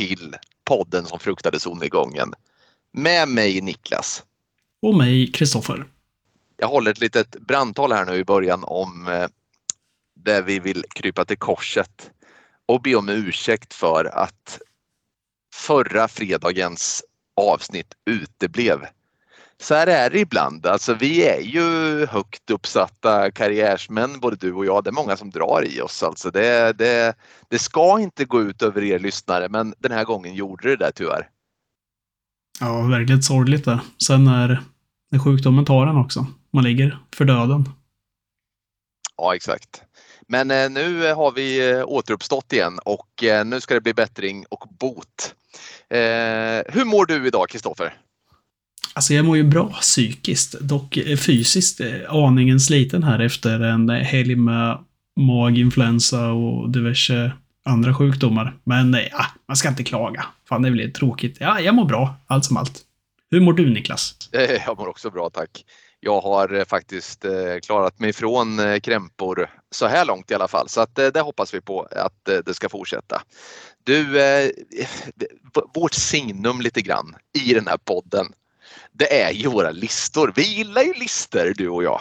till podden som fruktade solnedgången. Med mig Niklas. Och mig Kristoffer. Jag håller ett litet brandtal här nu i början om eh, där vi vill krypa till korset och be om ursäkt för att förra fredagens avsnitt uteblev. Så här är det ibland. Alltså vi är ju högt uppsatta karriärsmän både du och jag. Det är många som drar i oss. Alltså det, det, det ska inte gå ut över er lyssnare men den här gången gjorde det det tyvärr. Ja, verkligen sorgligt det. Sen när, när sjukdomen tar en också. Man ligger för döden. Ja, exakt. Men eh, nu har vi eh, återuppstått igen och eh, nu ska det bli bättring och bot. Eh, hur mår du idag, Kristoffer? Alltså jag mår ju bra psykiskt, dock eh, fysiskt eh, aningen sliten här efter en eh, helg med maginfluensa och diverse andra sjukdomar. Men ja, man ska inte klaga. Fan, det blir tråkigt. Ja, jag mår bra, allt som allt. Hur mår du Niklas? Jag mår också bra, tack. Jag har faktiskt klarat mig från krämpor så här långt i alla fall, så att det hoppas vi på att det ska fortsätta. Du, vårt signum lite grann i den här podden, det är ju våra listor. Vi gillar ju listor du och jag.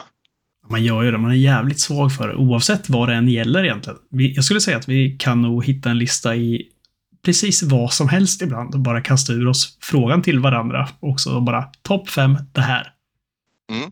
Man gör ju det. Man är jävligt svag för det, oavsett vad det än gäller egentligen. Jag skulle säga att vi kan nog hitta en lista i precis vad som helst ibland och bara kasta ur oss frågan till varandra också och bara topp fem det här. Mm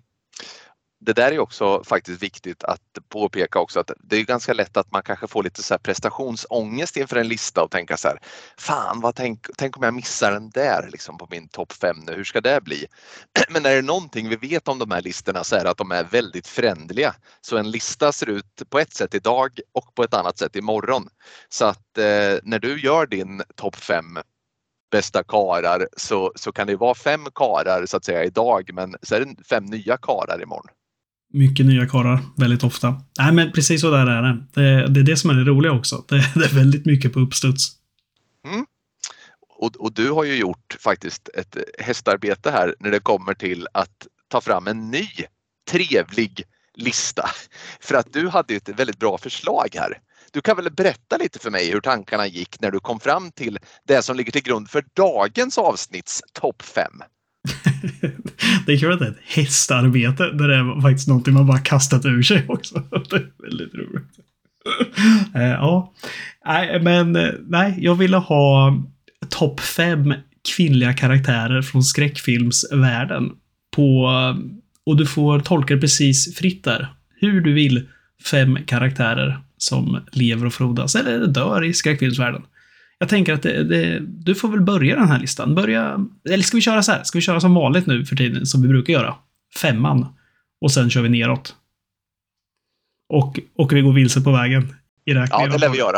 det där är också faktiskt viktigt att påpeka också att det är ganska lätt att man kanske får lite så här prestationsångest inför en lista och tänka så här, fan vad tänk, tänk om jag missar den där liksom på min topp 5 nu, hur ska det bli? Men är det någonting vi vet om de här listorna så är det att de är väldigt förändliga. Så en lista ser ut på ett sätt idag och på ett annat sätt imorgon. Så att eh, när du gör din topp 5 bästa karar så, så kan det vara fem karar så att säga idag men så är det fem nya karar imorgon. Mycket nya karlar, väldigt ofta. Nej, men precis så där är det. Det, det är det som är det roliga också. Det, det är väldigt mycket på uppstuds. Mm. Och, och, du har ju gjort faktiskt ett hästarbete här när det kommer till att ta fram en ny trevlig lista. För att du hade ett väldigt bra förslag här. Du kan väl berätta lite för mig hur tankarna gick när du kom fram till det som ligger till grund för dagens avsnitts topp 5? det är kul att det är ett hästarbete där det är faktiskt någonting man bara kastat ur sig också. Det är väldigt roligt. uh, ja, nej, men eh, nej, jag ville ha topp fem kvinnliga karaktärer från skräckfilmsvärlden på och du får tolka det precis fritt där. Hur du vill. Fem karaktärer som lever och frodas eller dör i skräckfilmsvärlden. Jag tänker att det, det, du får väl börja den här listan. Börja, eller ska vi köra så här? Ska vi köra som vanligt nu för tiden, som vi brukar göra? Femman. Och sen kör vi neråt. Och, och vi går vilse på vägen. I ja, det lär vi göra.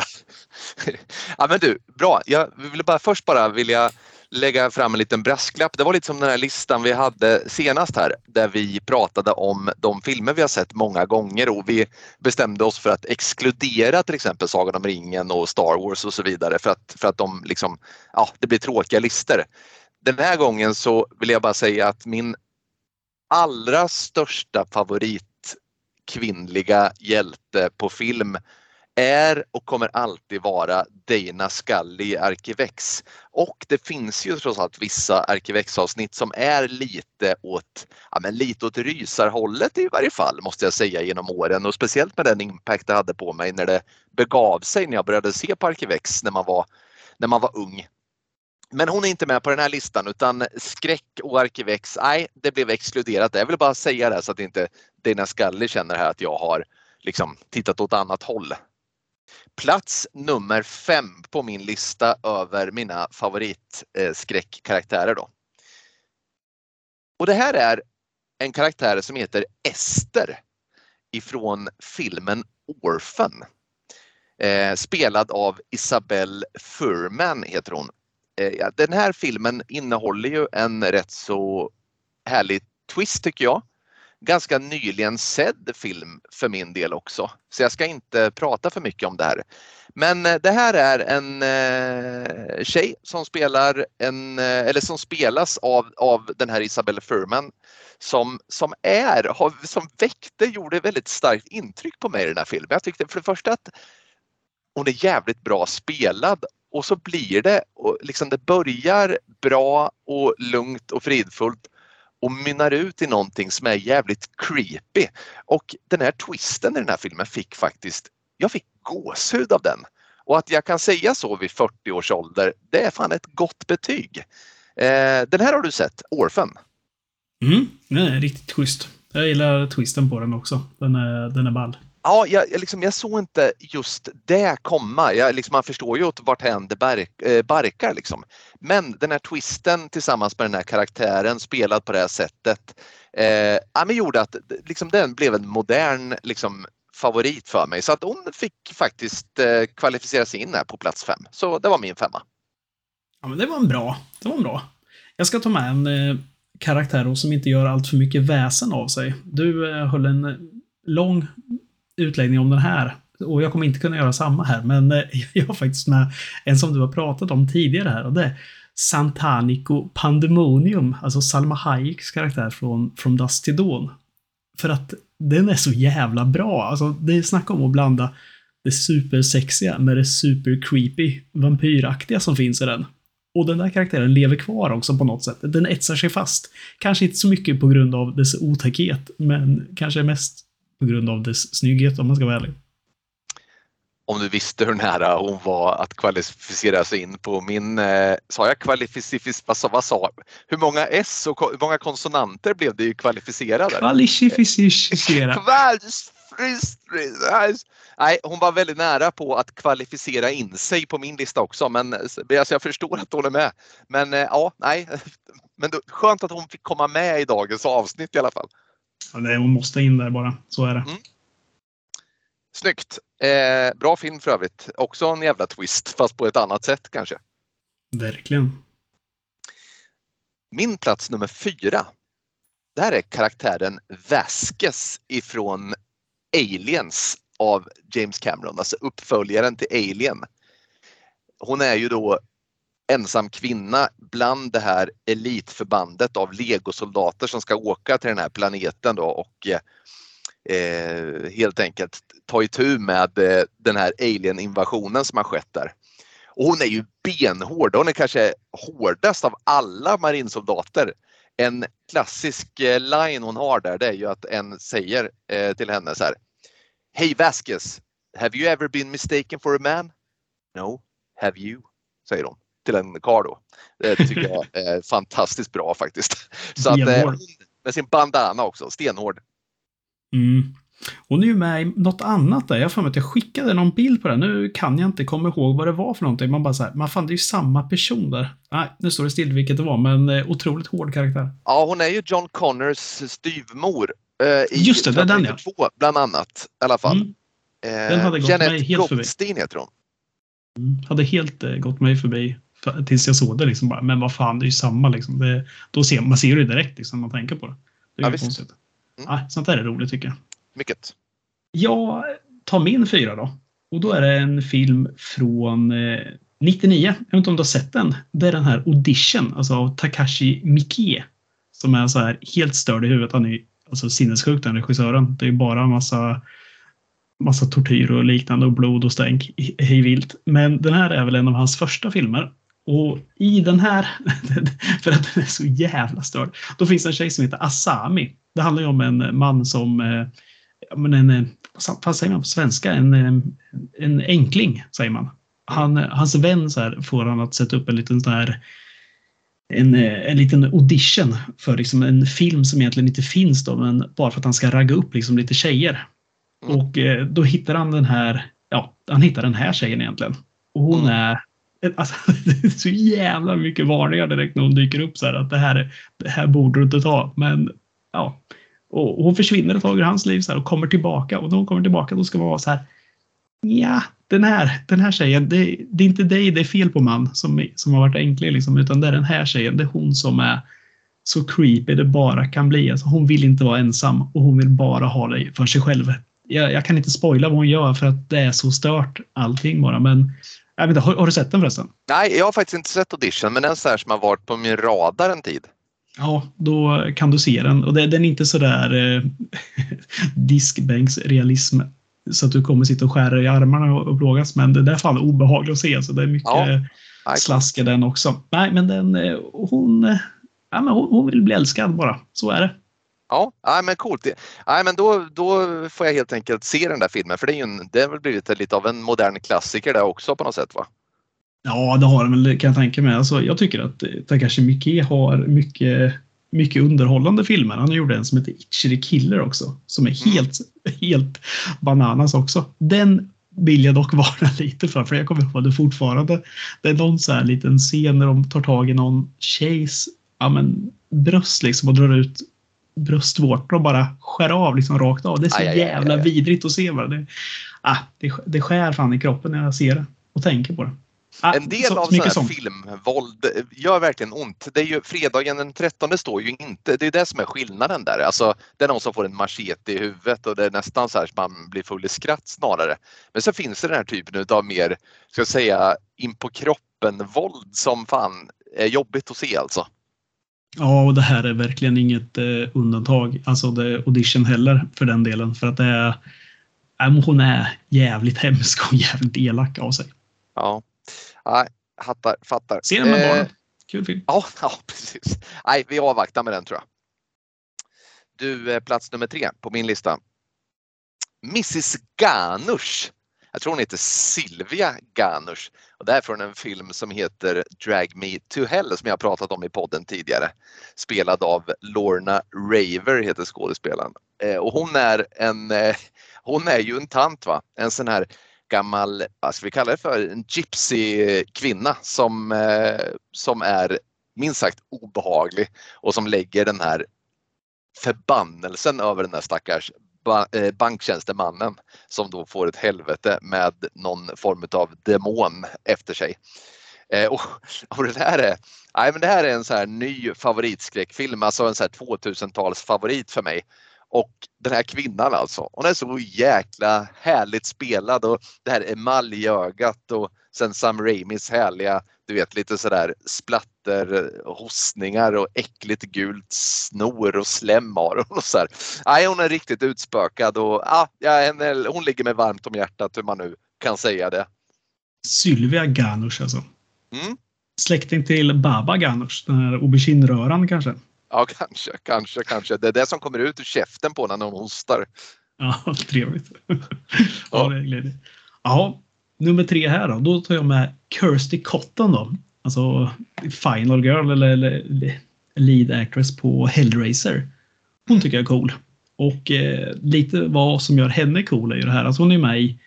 ja, men du, bra. Jag vill bara först bara vilja lägga fram en liten brasklapp. Det var lite som den här listan vi hade senast här där vi pratade om de filmer vi har sett många gånger och vi bestämde oss för att exkludera till exempel Sagan om ringen och Star Wars och så vidare för att, för att de liksom, ja, det blir tråkiga listor. Den här gången så vill jag bara säga att min allra största favorit kvinnliga hjälte på film är och kommer alltid vara Dana Scully i Arkivex. Och det finns ju trots allt vissa Arkivex-avsnitt som är lite åt, ja, men lite åt rysarhållet i varje fall måste jag säga genom åren och speciellt med den impact det hade på mig när det begav sig när jag började se på Arkivex när man var, när man var ung. Men hon är inte med på den här listan utan skräck och Arkivex, nej det blev exkluderat. Jag vill bara säga det så att inte Dana Scully känner här att jag har liksom tittat åt annat håll plats nummer fem på min lista över mina favoritskräckkaraktärer. Då. Och det här är en karaktär som heter Ester ifrån filmen Orphan. Eh, spelad av Isabelle Furman heter hon. Eh, den här filmen innehåller ju en rätt så härlig twist tycker jag ganska nyligen sedd film för min del också. Så jag ska inte prata för mycket om det här. Men eh, det här är en eh, tjej som spelar en, eh, eller som spelas av, av den här Isabelle Furman som, som är, som väckte, gjorde väldigt starkt intryck på mig i den här filmen. Jag tyckte för det första att hon är jävligt bra spelad och så blir det, och liksom det börjar bra och lugnt och fridfullt och mynnar ut i någonting som är jävligt creepy. Och den här twisten i den här filmen fick faktiskt, jag fick gåshud av den. Och att jag kan säga så vid 40 års ålder, det är fan ett gott betyg. Eh, den här har du sett, Orphan. Mm, den är riktigt schysst. Jag gillar twisten på den också. Den är, den är ball. Ja, jag, jag, liksom, jag såg inte just det komma. Jag, liksom, man förstår ju åt varthän det bark, eh, barkar. Liksom. Men den här twisten tillsammans med den här karaktären spelad på det här sättet eh, ja, men gjorde att liksom, den blev en modern liksom, favorit för mig. Så att hon fick faktiskt eh, kvalificera sig in här på plats fem. Så det var min femma. Ja, men det var en bra. Det var en bra. Jag ska ta med en eh, karaktär som inte gör allt för mycket väsen av sig. Du eh, höll en eh, lång utläggning om den här. Och jag kommer inte kunna göra samma här, men eh, jag har faktiskt med en som du har pratat om tidigare här och det är Santanico Pandemonium, alltså Salma Hayeks karaktär från From Dust to Dawn. För att den är så jävla bra. Alltså, det är snack om att blanda det supersexiga med det super creepy vampyraktiga som finns i den. Och den där karaktären lever kvar också på något sätt. Den etsar sig fast. Kanske inte så mycket på grund av dess otäckhet, men kanske mest på grund av dess snygghet om man ska vara ärlig. Om du visste hur nära hon var att kvalificera sig in på min, eh, sa jag kvalificis, vad sa, vad sa, hur många S och hur många konsonanter blev det kvalificerade? Kvalificera. Nej, hon var väldigt nära på att kvalificera in sig på min lista också, men alltså, jag förstår att hon är med. Men eh, ja, nej, men skönt att hon fick komma med i dagens avsnitt i alla fall. Ja, det, hon måste in där bara. Så är det. Mm. Snyggt! Eh, bra film för övrigt. Också en jävla twist, fast på ett annat sätt kanske. Verkligen. Min plats nummer fyra. Det här är karaktären Vasquez ifrån Aliens av James Cameron, alltså uppföljaren till Alien. Hon är ju då ensam kvinna bland det här elitförbandet av legosoldater som ska åka till den här planeten då och eh, helt enkelt ta itu med eh, den här alien-invasionen som har skett där. Och hon är ju benhård. Hon är kanske hårdast av alla marinsoldater. En klassisk eh, line hon har där det är ju att en säger eh, till henne så här. Hej Vasquez, have you ever been mistaken for a man? No, have you? Säger hon till en karl då. Det tycker jag är fantastiskt bra faktiskt. Så att, eh, med sin bandana också, stenhård. Mm. Hon är ju med i något annat där. Jag har att jag skickade någon bild på det. Nu kan jag inte komma ihåg vad det var för någonting. Man bara så här, man fan det är ju samma person där. Nej, nu står det still vilket det var, men eh, otroligt hård karaktär. Ja, hon är ju John Connors styvmor. Eh, i Just det, det är den ja. Två, bland annat, i alla fall. Mm. Den hade gått Janet mig helt Goldstein heter hon. Mm. Hade helt eh, gått mig förbi tills jag såg det liksom bara. Men vad fan, det är ju samma liksom. Det, då ser, man ser det direkt liksom, när man tänker på det. Det är ja, konstigt. Mm. Ja, sånt där är roligt tycker jag. Mycket. Jag tar min fyra då. Och då är det en film från eh, 99. Jag vet inte om du har sett den. Det är den här Audition, alltså av Takashi Miike. Som är så här helt störd i huvudet. Han är alltså sinnessjuk den regissören. Det är bara en massa massa tortyr och liknande och blod och stänk hej vilt. Men den här är väl en av hans första filmer. Och i den här, för att den är så jävla störd, då finns det en tjej som heter Asami. Det handlar ju om en man som, eh, men en, vad säger man på svenska, en, eh, en enkling säger man. Han, hans vän så här, får han att sätta upp en liten sån här en, en liten audition för liksom en film som egentligen inte finns då, men bara för att han ska ragga upp liksom lite tjejer. Mm. Och eh, då hittar han den här, ja, han hittar den här tjejen egentligen. Och hon mm. är Alltså, det är så jävla mycket varningar direkt när hon dyker upp så här att det här, det här borde du inte ta. Men ja, och hon försvinner ett tag ur hans liv så här, och kommer tillbaka och när hon kommer tillbaka då ska man vara så här. Ja, den här, den här tjejen, det, det är inte dig det är fel på man som, som har varit änkling. liksom, utan det är den här tjejen, det är hon som är så creepy det bara kan bli. Alltså, hon vill inte vara ensam och hon vill bara ha dig för sig själv. Jag, jag kan inte spoila vad hon gör för att det är så stört allting bara, men jag vet inte, har, har, du sett den förresten? Nej, jag har faktiskt inte sett Audition, men den är som har varit på min radar en tid. Ja, då kan du se den. Och det, den är inte så där eh, diskbänksrealism så att du kommer sitta och skära i armarna och, och plågas. Men det där är fan obehagligt att se, så det är mycket ja. slask i den också. Nej, men den, eh, hon, eh, ja, men hon, hon vill bli älskad bara. Så är det. Ja, ja men coolt. Ja, men då, då får jag helt enkelt se den där filmen för det, är ju en, det har väl blivit lite av en modern klassiker där också på något sätt va? Ja, det har den väl kan jag tänka mig. Alltså, jag tycker att Takashi Miike har mycket, mycket underhållande filmer. Han gjorde en som heter Itchy the Killer också. Som är mm. helt, mm. helt bananas också. Den vill jag dock varna lite för, för jag kommer ihåg det fortfarande. Det är någon så här liten scen när de tar tag i någon tjejs ja, men, bröst liksom och drar ut bröstvårtor och bara skär av liksom rakt av. Det är så aj, jävla aj, aj, vidrigt att se. Bara. Det, ah, det, det skär fan i kroppen när jag ser det och tänker på det. Ah, en del så, av sån här sånt. filmvåld gör verkligen ont. Det är ju fredagen den 13 står ju inte, det är det som är skillnaden där. Alltså, det är någon som får en machete i huvudet och det är nästan så här att man blir full i skratt snarare. Men så finns det den här typen av mer, ska jag säga, in på kroppen våld som fan är jobbigt att se alltså. Ja, och det här är verkligen inget eh, undantag. Alltså det audition heller för den delen. För att det är, äh, hon är jävligt hemsk och jävligt elak av sig. Ja, Nej, hattar, fattar. Se den med eh, barnen. Kul film. Ja, ja, precis. Nej, vi avvaktar med den tror jag. Du, plats nummer tre på min lista. Mrs Ganush. Jag tror hon heter Silvia Ganush och det är från en film som heter Drag Me To Hell som jag pratat om i podden tidigare. Spelad av Lorna Raver heter skådespelaren. Eh, och hon är en, eh, hon är ju en tant va, en sån här gammal, vad ska vi kalla det för, en gypsy-kvinna som, eh, som är minst sagt obehaglig och som lägger den här förbannelsen över den här stackars Eh, banktjänstemannen som då får ett helvete med någon form av demon efter sig. Eh, och, och det, här är, nej, men det här är en så här ny favoritskräckfilm, alltså en så 2000-tals favorit för mig. Och den här kvinnan alltså, hon är så jäkla härligt spelad och det här emaljögat och sen Sam Raimis härliga, du vet lite sådär splatter, hostningar och äckligt gult snor och slem har hon. Och så här. Nej, hon är riktigt utspökad och ja, hon ligger mig varmt om hjärtat hur man nu kan säga det. Sylvia Ganush alltså. Mm. Släkting till Baba Ganush, den här aubergine kanske? Ja, kanske, kanske, kanske. Det är det som kommer ut ur käften på när någon hostar. Ja, trevligt. ja, det är glädje. Ja, nummer tre här då. Då tar jag med Kirsty Cotton då. Alltså Final Girl eller, eller Lead Actress på Hellraiser. Hon tycker jag är cool. Och eh, lite vad som gör henne cool är ju det här. Alltså hon är med i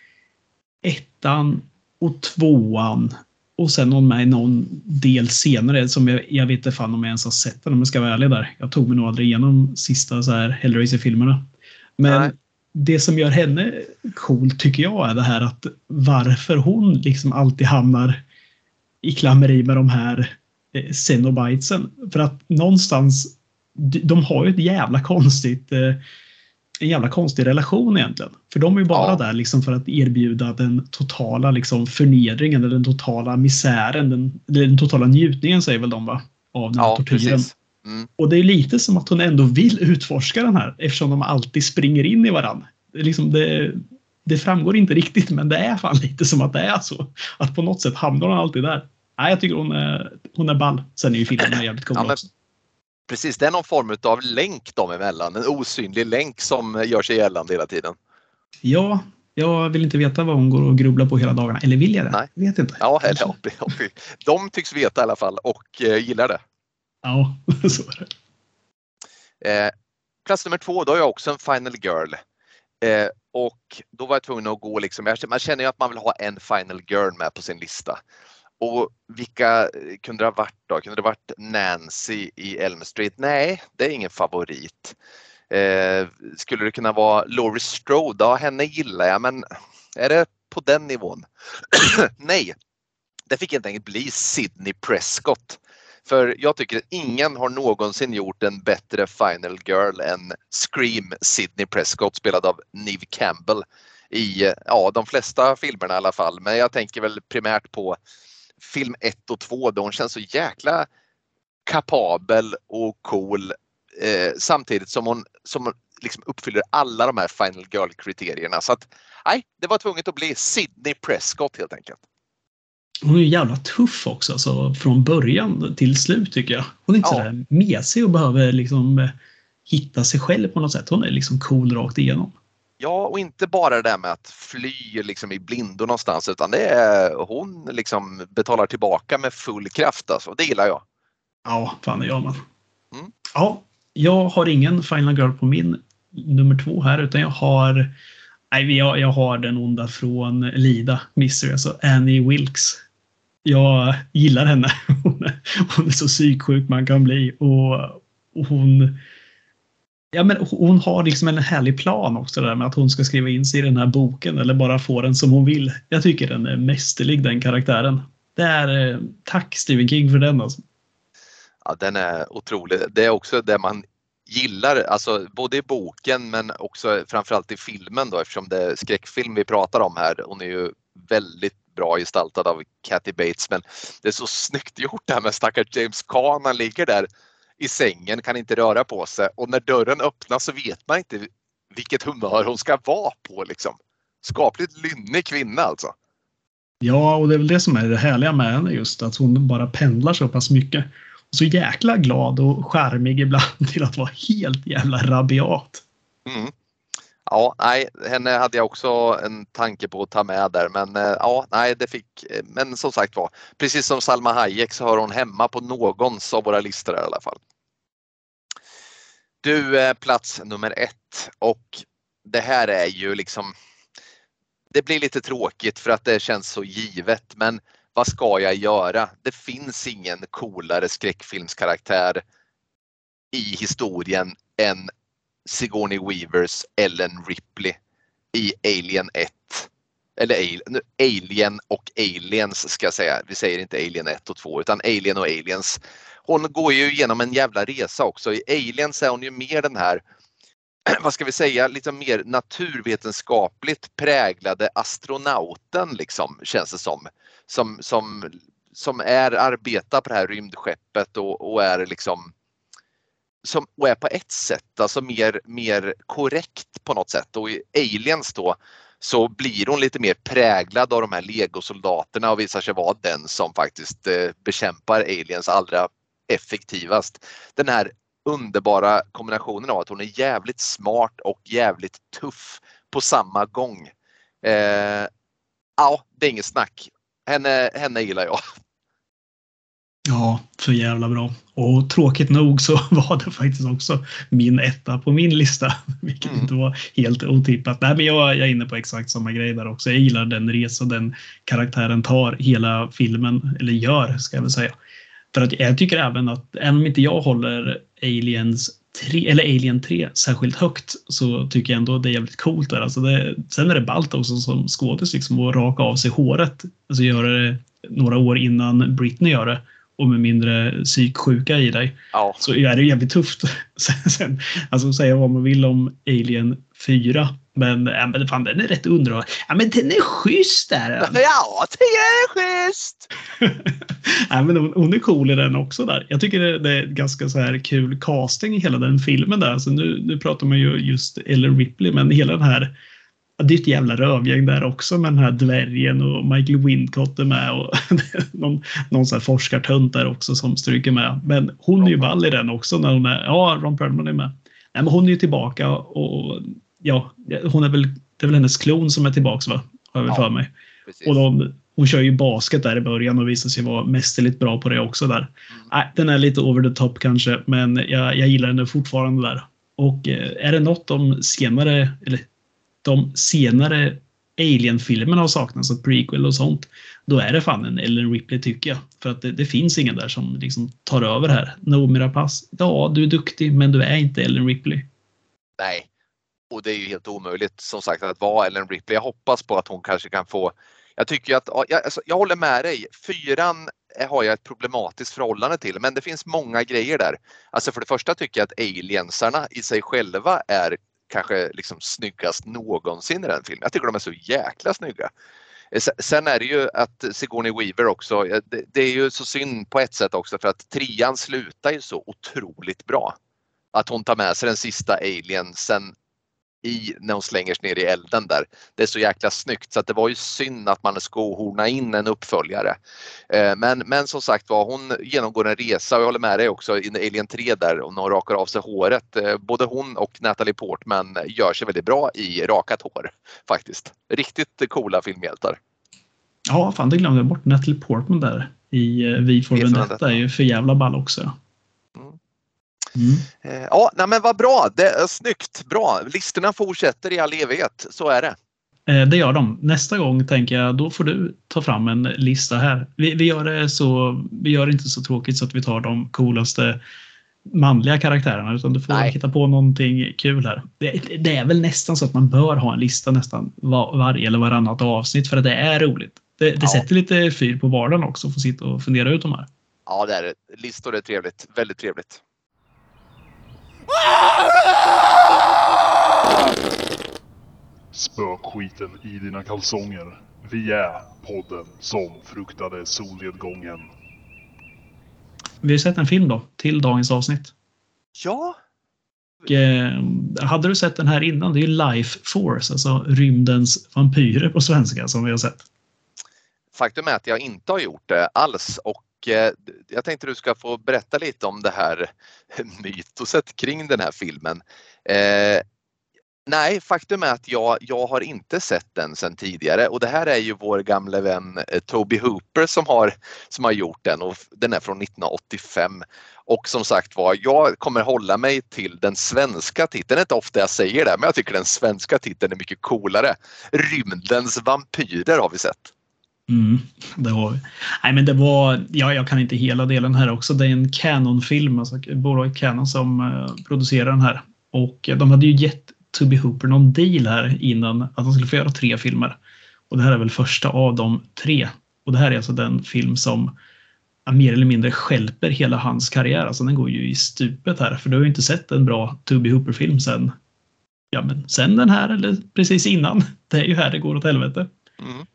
ettan och tvåan och sen hon med i någon del senare som jag, jag vet inte fan om jag ens har sett den om jag ska vara ärlig där. Jag tog mig nog aldrig igenom sista så här Hellraiser-filmerna. Men Nej det som gör henne cool tycker jag är det här att varför hon liksom alltid hamnar i klammeri med de här eh, Cenobitesen. För att någonstans, de har ju ett jävla konstigt eh, en jävla konstig relation egentligen. För de är ju bara ja. där liksom för att erbjuda den totala liksom förnedringen eller den totala misären. Den, den totala njutningen säger väl de va? Av den ja, tortyren. Mm. Och det är lite som att hon ändå vill utforska den här eftersom de alltid springer in i varandra. Det, liksom det, det framgår inte riktigt men det är fan lite som att det är så. Att på något sätt hamnar hon alltid där. Nej, jag tycker hon är, hon är ball. Sen är ju filmen jävligt cool ja, också. Precis, det är någon form av länk dem emellan. En osynlig länk som gör sig gällande hela tiden. Ja, jag vill inte veta vad hon går och grubblar på hela dagarna. Eller vill jag det? Nej. Jag vet inte. Ja, eller, de tycks veta i alla fall och eh, gillar det. Ja, så är det. Eh, plats nummer två, då har jag också en Final Girl. Eh, och då var jag tvungen att gå liksom, man känner ju att man vill ha en Final Girl med på sin lista. Och vilka eh, kunde det ha varit då? Kunde det ha varit Nancy i Elm Street? Nej, det är ingen favorit. Eh, skulle det kunna vara Laurie Strode? Ja, henne gillar jag, men är det på den nivån? Nej, det fick helt enkelt bli Sidney Prescott. För jag tycker att ingen har någonsin gjort en bättre Final Girl än Scream Sidney Prescott spelad av Neve Campbell i ja, de flesta filmerna i alla fall. Men jag tänker väl primärt på film 1 och 2 då hon känns så jäkla kapabel och cool eh, samtidigt som hon, som liksom uppfyller alla de här Final Girl-kriterierna. Så att nej, det var tvunget att bli Sidney Prescott helt enkelt. Hon är ju jävla tuff också, alltså, från början till slut tycker jag. Hon är inte ja. sådär mesig och behöver liksom eh, hitta sig själv på något sätt. Hon är liksom cool rakt igenom. Ja, och inte bara det där med att fly liksom i blindo någonstans utan det är hon liksom betalar tillbaka med full kraft alltså. Det gillar jag. Ja, fan det gör man. Mm. Ja, jag har ingen Final Girl på min nummer två här utan jag har Nej, jag, jag har den onda från Lida, Mystery, alltså Annie Wilkes. Jag gillar henne. Hon är, hon är så psyksjuk man kan bli och, och hon Ja, men hon har liksom en härlig plan också där med att hon ska skriva in sig i den här boken eller bara få den som hon vill. Jag tycker den är mästerlig den karaktären. Det är, eh, tack Stephen King för den alltså. Ja, den är otrolig. Det är också det man gillar, alltså både i boken men också framförallt i filmen då eftersom det är skräckfilm vi pratar om här. Hon är ju väldigt bra gestaltad av Kathy Bates men det är så snyggt gjort det här med stackars James Caan. Han ligger där i sängen, kan inte röra på sig och när dörren öppnas så vet man inte vilket humör hon ska vara på liksom. Skapligt lynnig kvinna alltså. Ja, och det är väl det som är det härliga med henne just att hon bara pendlar så pass mycket. Och så jäkla glad och charmig ibland till att vara helt jävla rabiat. Mm. Ja, nej, henne hade jag också en tanke på att ta med där men eh, ja, nej, det fick, eh, men som sagt var, precis som Salma Hayek så hör hon hemma på någons av våra listor i alla fall. Du, är plats nummer ett och det här är ju liksom det blir lite tråkigt för att det känns så givet men vad ska jag göra? Det finns ingen coolare skräckfilmskaraktär i historien än Sigourney Weavers Ellen Ripley i Alien 1. Eller Alien och Aliens ska jag säga. Vi säger inte Alien 1 och 2 utan Alien och Aliens. Hon går ju igenom en jävla resa också. I Aliens är hon ju mer den här vad ska vi säga, lite mer naturvetenskapligt präglade astronauten liksom känns det som. Som, som, som är, arbetar på det här rymdskeppet och, och är liksom som, och är på ett sätt alltså mer, mer korrekt på något sätt och i Aliens då så blir hon lite mer präglad av de här legosoldaterna och visar sig vara den som faktiskt eh, bekämpar aliens allra effektivast. Den här underbara kombinationen av att hon är jävligt smart och jävligt tuff på samma gång. Eh, ja, det är inget snack. Henne, henne gillar jag. Ja, för jävla bra. Och tråkigt nog så var det faktiskt också min etta på min lista. Vilket mm. inte var helt otippat. Nej, men jag, jag är inne på exakt samma grej där också. Jag gillar den resa den karaktären tar hela filmen, eller gör ska jag väl säga. För att jag tycker även att, även om inte jag håller Aliens 3, eller Alien 3 särskilt högt så tycker jag ändå det är jävligt coolt där. Alltså det, sen är det ballt också som skådis liksom att raka av sig håret. Alltså göra det några år innan Britney gör det och med mindre psyksjuka i dig. Ja. Så är det jävligt tufft. sen, alltså säga vad man vill om Alien 4 men, ja, men fan, den är rätt underbar. Ja, men den är schysst där. Ja, den är schysst. ja, men hon, hon, är cool i den också där. Jag tycker det, det är ganska så här kul casting i hela den filmen där. Alltså nu, nu pratar man ju just Ellen Ripley, men hela den här det är ett jävla rövgäng där också med den här dvärgen och Michael Wincott är med och någon, någon sån här forskartönt där också som stryker med. Men hon är ju ball i den också när hon är, ja Ron Perlman är med. Nej, men hon är ju tillbaka och ja, hon är väl, det är väl hennes klon som är tillbaka va? Har jag väl ja, för mig. Precis. Och de, hon kör ju basket där i början och visar sig vara mästerligt bra på det också där. Mm. Den är lite over the top kanske, men jag, jag gillar den fortfarande där. Och eh, är det något de senare, eller de senare Alien-filmerna har saknats, alltså prequel och sånt, då är det fan en Ellen Ripley tycker jag. För att det, det finns ingen där som liksom tar över här. Noomi Rapace, ja du är duktig men du är inte Ellen Ripley. Nej, och det är ju helt omöjligt som sagt att vara Ellen Ripley. Jag hoppas på att hon kanske kan få jag tycker att, jag, alltså, jag håller med dig. Fyran har jag ett problematiskt förhållande till men det finns många grejer där. Alltså för det första tycker jag att aliensarna i sig själva är kanske liksom snyggast någonsin i den filmen. Jag tycker de är så jäkla snygga. Eh, sen är det ju att Sigourney Weaver också, eh, det är ju så synd på ett sätt också för att trean slutar ju så otroligt bra. att hon tar med sig den sista Alien sen i, när hon slänger sig ner i elden där. Det är så jäkla snyggt så att det var ju synd att man skohorna in en uppföljare. Eh, men, men som sagt var, hon genomgår en resa och jag håller med dig också i Alien 3 där och hon rakar av sig håret. Eh, både hon och Natalie Portman gör sig väldigt bra i rakat hår faktiskt. Riktigt coola filmhjältar. Ja, fan det glömde jag bort. Natalie Portman där i uh, Vi får Vendetta är ju för jävla ball också. Mm. Eh, ja, nej men vad bra. Det är snyggt. Bra. Listorna fortsätter i all evighet. Så är det. Eh, det gör de. Nästa gång tänker jag, då får du ta fram en lista här. Vi, vi, gör det så, vi gör det inte så tråkigt så att vi tar de coolaste manliga karaktärerna utan du får Nej. hitta på någonting kul här. Det, det, är väl nästan så att man bör ha en lista nästan var, varje eller varannat avsnitt för att det är roligt. Det, det ja. sätter lite fyr på vardagen också att få sitta och fundera ut de här. Ja, det är det. Listor är trevligt. Väldigt trevligt. Spökskiten i dina kalsonger. Vi är podden som fruktade solnedgången. Vi har sett en film då, till dagens avsnitt. Ja. Och, eh, hade du sett den här innan? Det är ju Life Force, alltså rymdens vampyrer på svenska som vi har sett. Faktum är att jag inte har gjort det alls och Eh, jag tänkte du ska få berätta lite om det här mytoset kring den här filmen. Eh, nej, faktum är att jag, jag har inte sett den sedan tidigare och det här är ju vår gamle vän eh, Toby Hooper som har, som har gjort den och den är från 1985. Och som sagt var, jag kommer hålla mig till den svenska titeln. Det är inte ofta jag säger det, men jag tycker den svenska titeln är mycket coolare. Rymdens vampyrer har vi sett. Mm, det har vi. Nej, men det var, ja, jag kan inte hela delen här också. Det är en Canon-film, alltså bolaget Canon som eh, producerar den här. Och eh, de hade ju gett Tubby Hooper någon deal här innan att de skulle få göra tre filmer. Och det här är väl första av de tre. Och det här är alltså den film som mer eller mindre skälper hela hans karriär. Alltså den går ju i stupet här, för du har ju inte sett en bra Tubby Hooper-film sen, ja, men sen den här eller precis innan. Det är ju här det går åt helvete. Mm.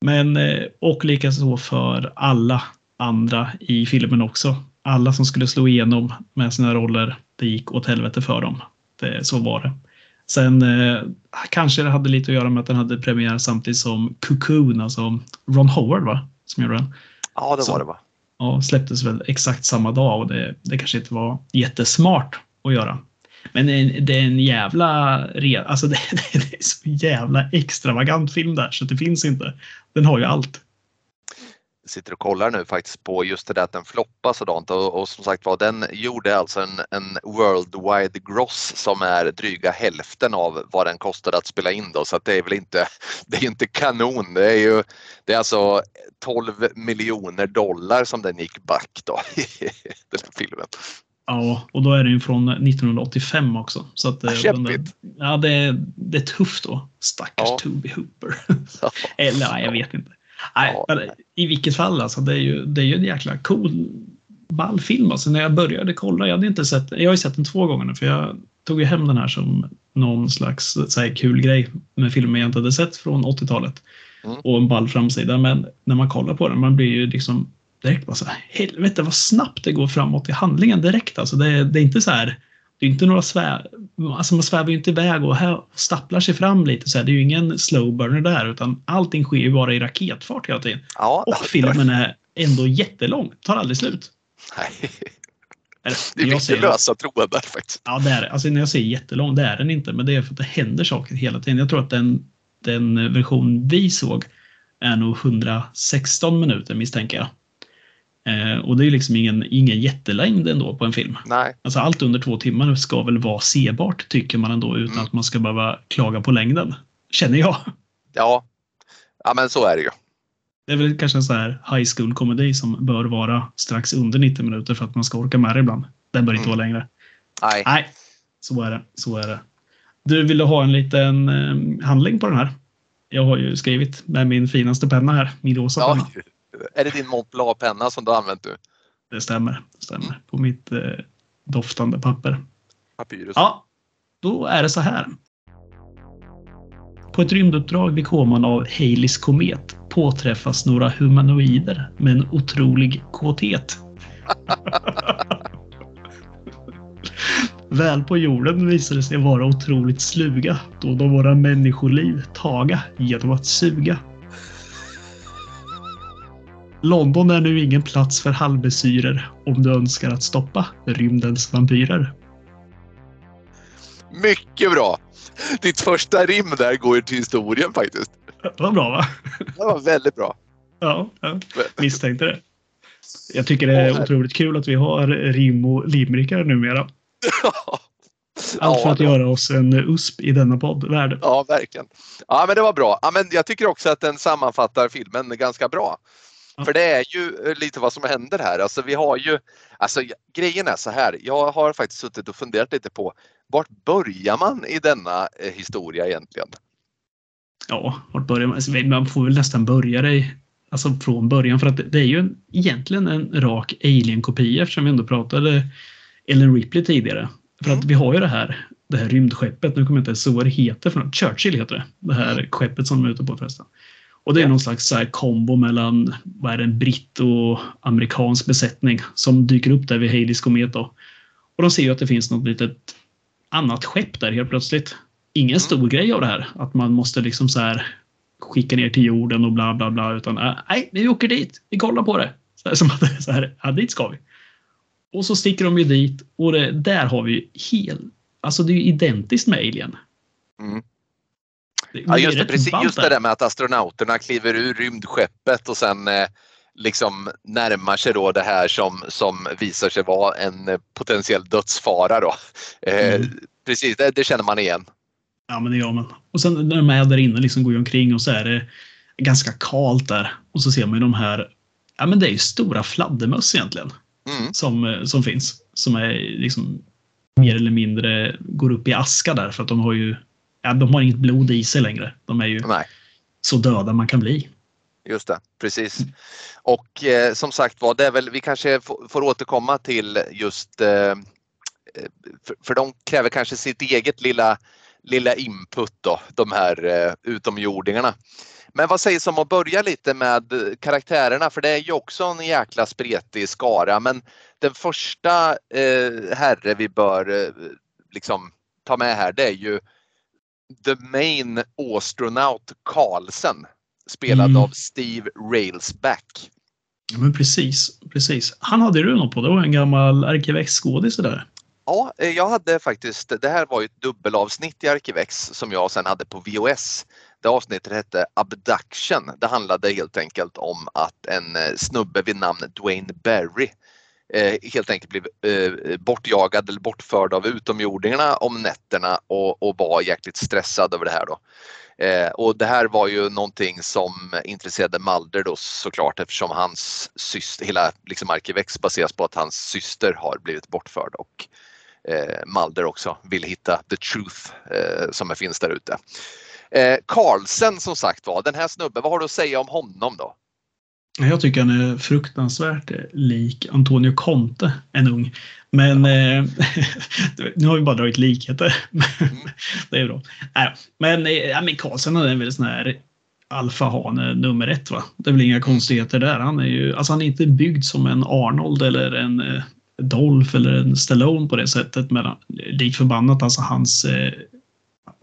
Men, eh, och likaså för alla andra i filmen också. Alla som skulle slå igenom med sina roller, det gick åt helvete för dem. Det, så var det. Sen eh, kanske det hade lite att göra med att den hade premiär samtidigt som Cocoon, alltså Ron Howard va? Som gjorde den. Ja, det var det va? Ja, släpptes väl exakt samma dag och det, det kanske inte var jättesmart att göra. Men det är en jävla... Alltså det, det är så jävla extravagant film där så det finns inte. Den har ju allt. Jag sitter och kollar nu faktiskt på just det där att den floppar sådant och, och som sagt var den gjorde alltså en, en worldwide gross som är dryga hälften av vad den kostade att spela in då så att det är väl inte, det är inte kanon. Det är ju det är alltså 12 miljoner dollar som den gick back då den här filmen. Ja, och då är den från 1985 också. Så att, eh, den, ja, det, är, det är tufft då. Stackars ja. Toby Hooper. Eller nej, jag vet inte. Nej, ja. men I vilket fall, alltså, det är ju, det är ju en jäkla cool ball film. Alltså, när jag började kolla, jag hade inte sett, jag har ju sett den två gånger nu för jag tog ju hem den här som någon slags så här, kul grej med filmer jag inte hade sett från 80-talet. Mm. Och en ball framsida. Men när man kollar på den, man blir ju liksom direkt bara så här, helvete vad snabbt det går framåt i handlingen direkt. Alltså det, det är inte så här, det är inte några svär, alltså man svävar ju inte iväg och här stapplar sig fram lite så här. Det är ju ingen slow burner där utan allting sker ju bara i raketfart hela tiden. Ja, och filmen är ändå jättelång, tar aldrig slut. Nej. Det är mycket lösa trådar faktiskt. Ja, det är Alltså när jag säger jättelång, det är den inte. Men det är för att det händer saker hela tiden. Jag tror att den, den version vi såg är nog 116 minuter misstänker jag. Eh, och det är liksom ingen, ingen jättelängd ändå på en film. Nej. Alltså allt under två timmar ska väl vara sebart tycker man ändå utan mm. att man ska behöva klaga på längden. Känner jag. Ja, ja men så är det ju. Det är väl kanske en sån här high school komedi som bör vara strax under 90 minuter för att man ska orka med det ibland. Den bör inte mm. vara längre. Nej. Nej, så är det. Så är det. Du ville ha en liten eh, handling på den här. Jag har ju skrivit med min finaste penna här, min rosa ja. penna. Är det din Mont Blanc-penna som du har använt nu? Det stämmer. Det stämmer. Mm. På mitt eh, doftande papper. Papyrus. Ja, då är det så här. På ett rymduppdrag vid koman av Haleys komet påträffas några humanoider med en otrolig kåthet. Väl på jorden visade sig vara otroligt sluga då de våra människoliv taga genom att suga. London är nu ingen plats för halvmesyrer om du önskar att stoppa rymdens vampyrer. Mycket bra! Ditt första rim där går ju till historien faktiskt. Det var bra va? Det var väldigt bra. Ja, jag misstänkte det. Jag tycker det är otroligt kul att vi har rim och limrikar numera. Allt för att göra oss en USP i denna poddvärld. Ja, verkligen. Ja, men det var bra. Ja, men jag tycker också att den sammanfattar filmen ganska bra. För det är ju lite vad som händer här. Alltså vi har ju, alltså grejen är så här. Jag har faktiskt suttit och funderat lite på vart börjar man i denna eh, historia egentligen? Ja, vart börjar man? Alltså, man får väl nästan börja det alltså från början för att det är ju en, egentligen en rak alien-kopia eftersom vi ändå pratade Ellen Ripley tidigare. För att mm. vi har ju det här, det här rymdskeppet, nu kommer jag inte ihåg vad det heter, för något. Churchill heter det. Det här mm. skeppet som de är ute på förresten. Och det är någon slags så här kombo mellan vad är det, en britt och amerikansk besättning som dyker upp där vid Haleys komet. Då. Och de ser ju att det finns något litet annat skepp där helt plötsligt. Ingen mm. stor grej av det här. Att man måste liksom så här skicka ner till jorden och bla bla bla. Utan äh, nej, vi åker dit. Vi kollar på det. Så här, som att så här, ja, dit ska vi. Och så sticker de ju dit och det, där har vi helt... Alltså det är ju identiskt med Alien. Mm. Ja, just det, precis, just det där med att astronauterna kliver ur rymdskeppet och sen eh, liksom närmar sig då det här som, som visar sig vara en eh, potentiell dödsfara. Då. Eh, mm. Precis, det, det, känner man igen. Ja, men det gör man. Och sen när de är där inne liksom går omkring och så är det ganska kalt där. Och så ser man ju de här, ja men det är ju stora fladdermöss egentligen. Mm. Som, som finns. Som är liksom mer eller mindre går upp i aska där för att de har ju ja, de har inget blod i sig längre. De är ju Nej. så döda man kan bli. Just det, precis. Och eh, som sagt var, det är väl, vi kanske får, återkomma till just eh, för, för, de kräver kanske sitt eget lilla, lilla input då, de här eh, utomjordingarna. Men vad sägs om att börja lite med karaktärerna för det är ju också en jäkla spretig skara men den första eh, herre vi bör eh, liksom ta med här det är ju The Main Astronaut Carlsen spelad mm. av Steve Railsback. Ja, men precis, precis. Han hade du något på. Det var en gammal Arkivex-skådis där. Ja, eh, jag hade faktiskt, det här var ju ett dubbelavsnitt i Arkivex som jag sen hade på VOS. Det avsnittet hette Abduction. Det handlade helt enkelt om att en eh, snubbe vid namn Dwayne Berry Eh, helt enkelt blev eh, bortjagad eller bortförd av utomjordingarna om nätterna och, och var jäkligt stressad över det här. Då. Eh, och det här var ju någonting som intresserade Malder då såklart eftersom hans syster, hela liksom Arkivex baseras på att hans syster har blivit bortförd och eh, också vill hitta the truth eh, som finns där ute. Eh, Carlsen som sagt var, den här snubben, vad har du att säga om honom då? Jag tycker han är fruktansvärt lik Antonio Conte, en ung. Men eh, nu har vi bara dragit likheter. det är bra. Nej, men, eh, men Karlsson är väl sån här alfahane nummer ett. Va? Det är väl inga konstigheter där. Han är ju alltså han är inte byggd som en Arnold eller en eh, Dolph eller en Stallone på det sättet. Men lik förbannat, alltså hans, eh,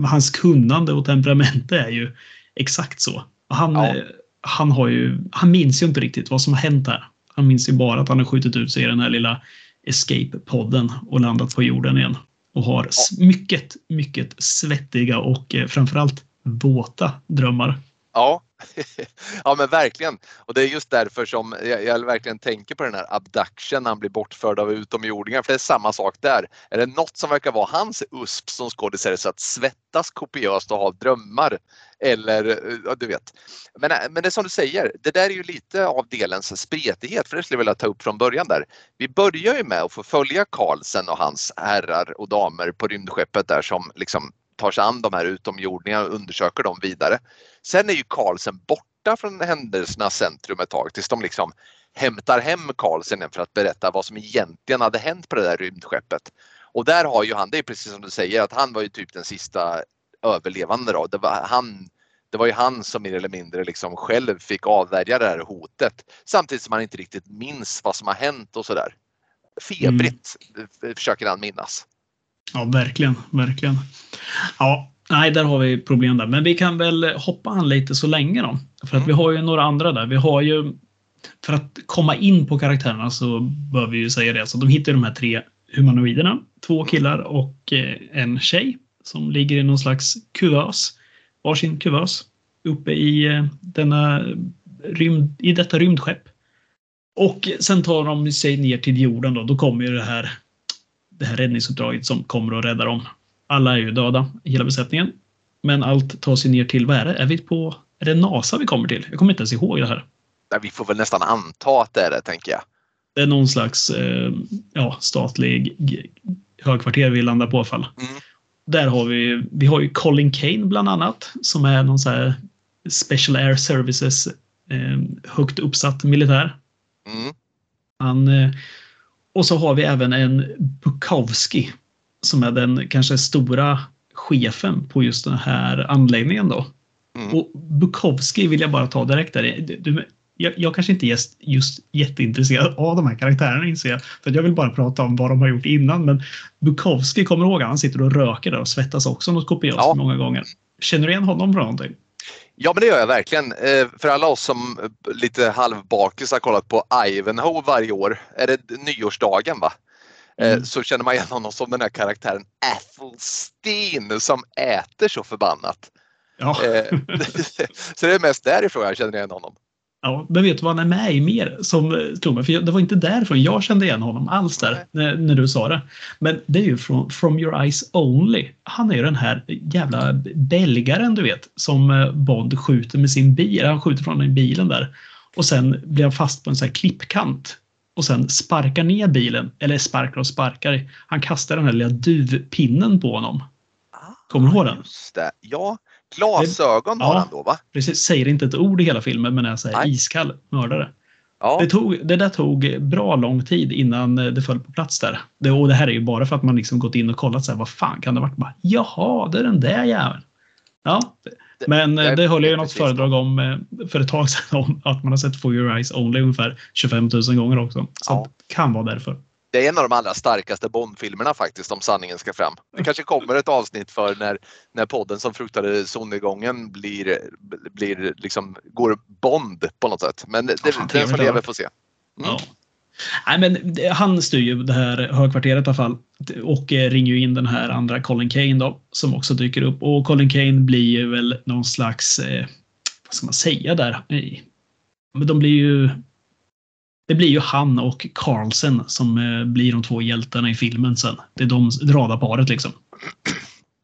hans kunnande och temperament är ju exakt så. Han, ja. Han, har ju, han minns ju inte riktigt vad som har hänt här. Han minns ju bara att han har skjutit ut sig i den här lilla Escape-podden och landat på jorden igen. Och har mycket, mycket svettiga och eh, framförallt våta drömmar. Ja, ja men verkligen. Och det är just därför som jag, jag, verkligen tänker på den här abduction när han blir bortförd av utomjordingar. För det är samma sak där. Är det något som verkar vara hans USP som skådis så att svettas kopiöst och ha drömmar. Eller ja, du vet. Men, äh, men det är som du säger, det där är ju lite av delens spretighet för det skulle jag vilja ta upp från början där. Vi börjar ju med att få följa Carlsen och hans herrar och damer på rymdskeppet där som liksom tar sig an de här utomjordingarna och undersöker dem vidare. Sen är ju Carlsen borta från händelsernas centrum ett tag tills de liksom hämtar hem Carlsen för att berätta vad som egentligen hade hänt på det där rymdskeppet. Och där har ju han, det är precis som du säger, att han var ju typ den sista överlevande då. Det var han, det var ju han som mer eller mindre liksom själv fick avvärja det här hotet samtidigt som han inte riktigt minns vad som har hänt och sådär. Febrigt mm. försöker han minnas. Ja, verkligen, verkligen. Ja, nej, där har vi problem där. Men vi kan väl hoppa an lite så länge då. För att Mm. vi har ju några andra där. Vi har ju, för att komma in på karaktärerna så bör vi ju säga det. Så de hittar de här tre humanoiderna. Två killar och eh, en tjej som ligger i någon slags kuvös. Varsin kuvös. Uppe i eh, denna rymd, i detta rymdskepp. Och sen tar de sig ner till jorden då. Då kommer ju det här, det här räddningsuppdraget som kommer och räddar dem. Alla är ju döda, hela besättningen. Men allt tar sig ner till, vad är det? Är vi på, är det NASA vi kommer till? Jag kommer inte ens ihåg det här. Nej, vi får väl nästan anta att det är det, tänker jag. Det är någon slags eh, ja, statlig högkvarter vi landar på i alla fall. Mm. Där har vi, vi har ju Colin Kane bland annat som är någon så här Special Air Services eh, högt uppsatt militär. Mm. Han, eh, och så har vi även en Bukowski som är den kanske stora chefen på just den här anläggningen då. Mm. Och Bukowski vill jag bara ta direkt där. Du, du, jag, jag kanske inte är just, jätteintresserad av de här karaktärerna inser jag. För jag vill bara prata om vad de har gjort innan. Men Bukowski, kommer du ihåg? Han sitter och röker där och svettas också något kopiöst Ja. många gånger. Känner du igen honom från någonting? Ja, men det gör jag verkligen. Eh, för alla oss som eh, lite halvbakis har kollat på Ivanhoe varje år, är det nyårsdagen va? Eh, Mm. Så känner man igen honom som den här karaktären Athelsteen som äter så förbannat. Ja. Så det är mest därifrån jag känner igen honom. Ja, men vet du vad han är med i mer som eh, slog mig? För det var inte därifrån jag kände igen honom alls där när, när du sa det. Men det är ju från From Your Eyes Only. Han är ju den här jävla belgaren du vet som eh, Bond skjuter med sin bil. Han skjuter från den bilen där och sen blir han fast på en sån här klippkant och sen sparkar ner bilen eller sparkar och sparkar. Han kastar den här lilla duvpinnen på honom. Kommer du ihåg den? Ja, glasögon har Ja. han då va? Precis, säger inte ett ord i hela filmen men är så här Nej. iskall mördare. Ja, Det, tog, det där tog bra lång tid innan eh, det föll på plats där. Det, och det här är ju bara för att man liksom gått in och kollat så här, vad fan kan det ha varit? Bara, Jaha, det är den där jäveln. Ja, men eh, jag det höll jag ju något föredrag om eh, för ett tag sedan om att man har sett For Your Eyes Only ungefär 25 000 gånger också. Så Ja. det kan vara därför. Det är en av de allra starkaste Bond-filmerna faktiskt om sanningen ska fram. Det kanske kommer ett avsnitt för när, när podden som fruktade solnedgången blir, blir liksom, går Bond på något sätt. Men det, fan, den som lever får se. Ja. Nej, men han styr ju det här högkvarteret i alla fall. Och eh, ringer ju in den här andra Colin Kane då, som också dyker upp. Och Colin Kane blir ju väl någon slags, eh, vad ska man säga där? Eh, Men de blir ju... Det blir ju han och Carlsen som eh, blir de två hjältarna i filmen sen. Det är de radarparet liksom.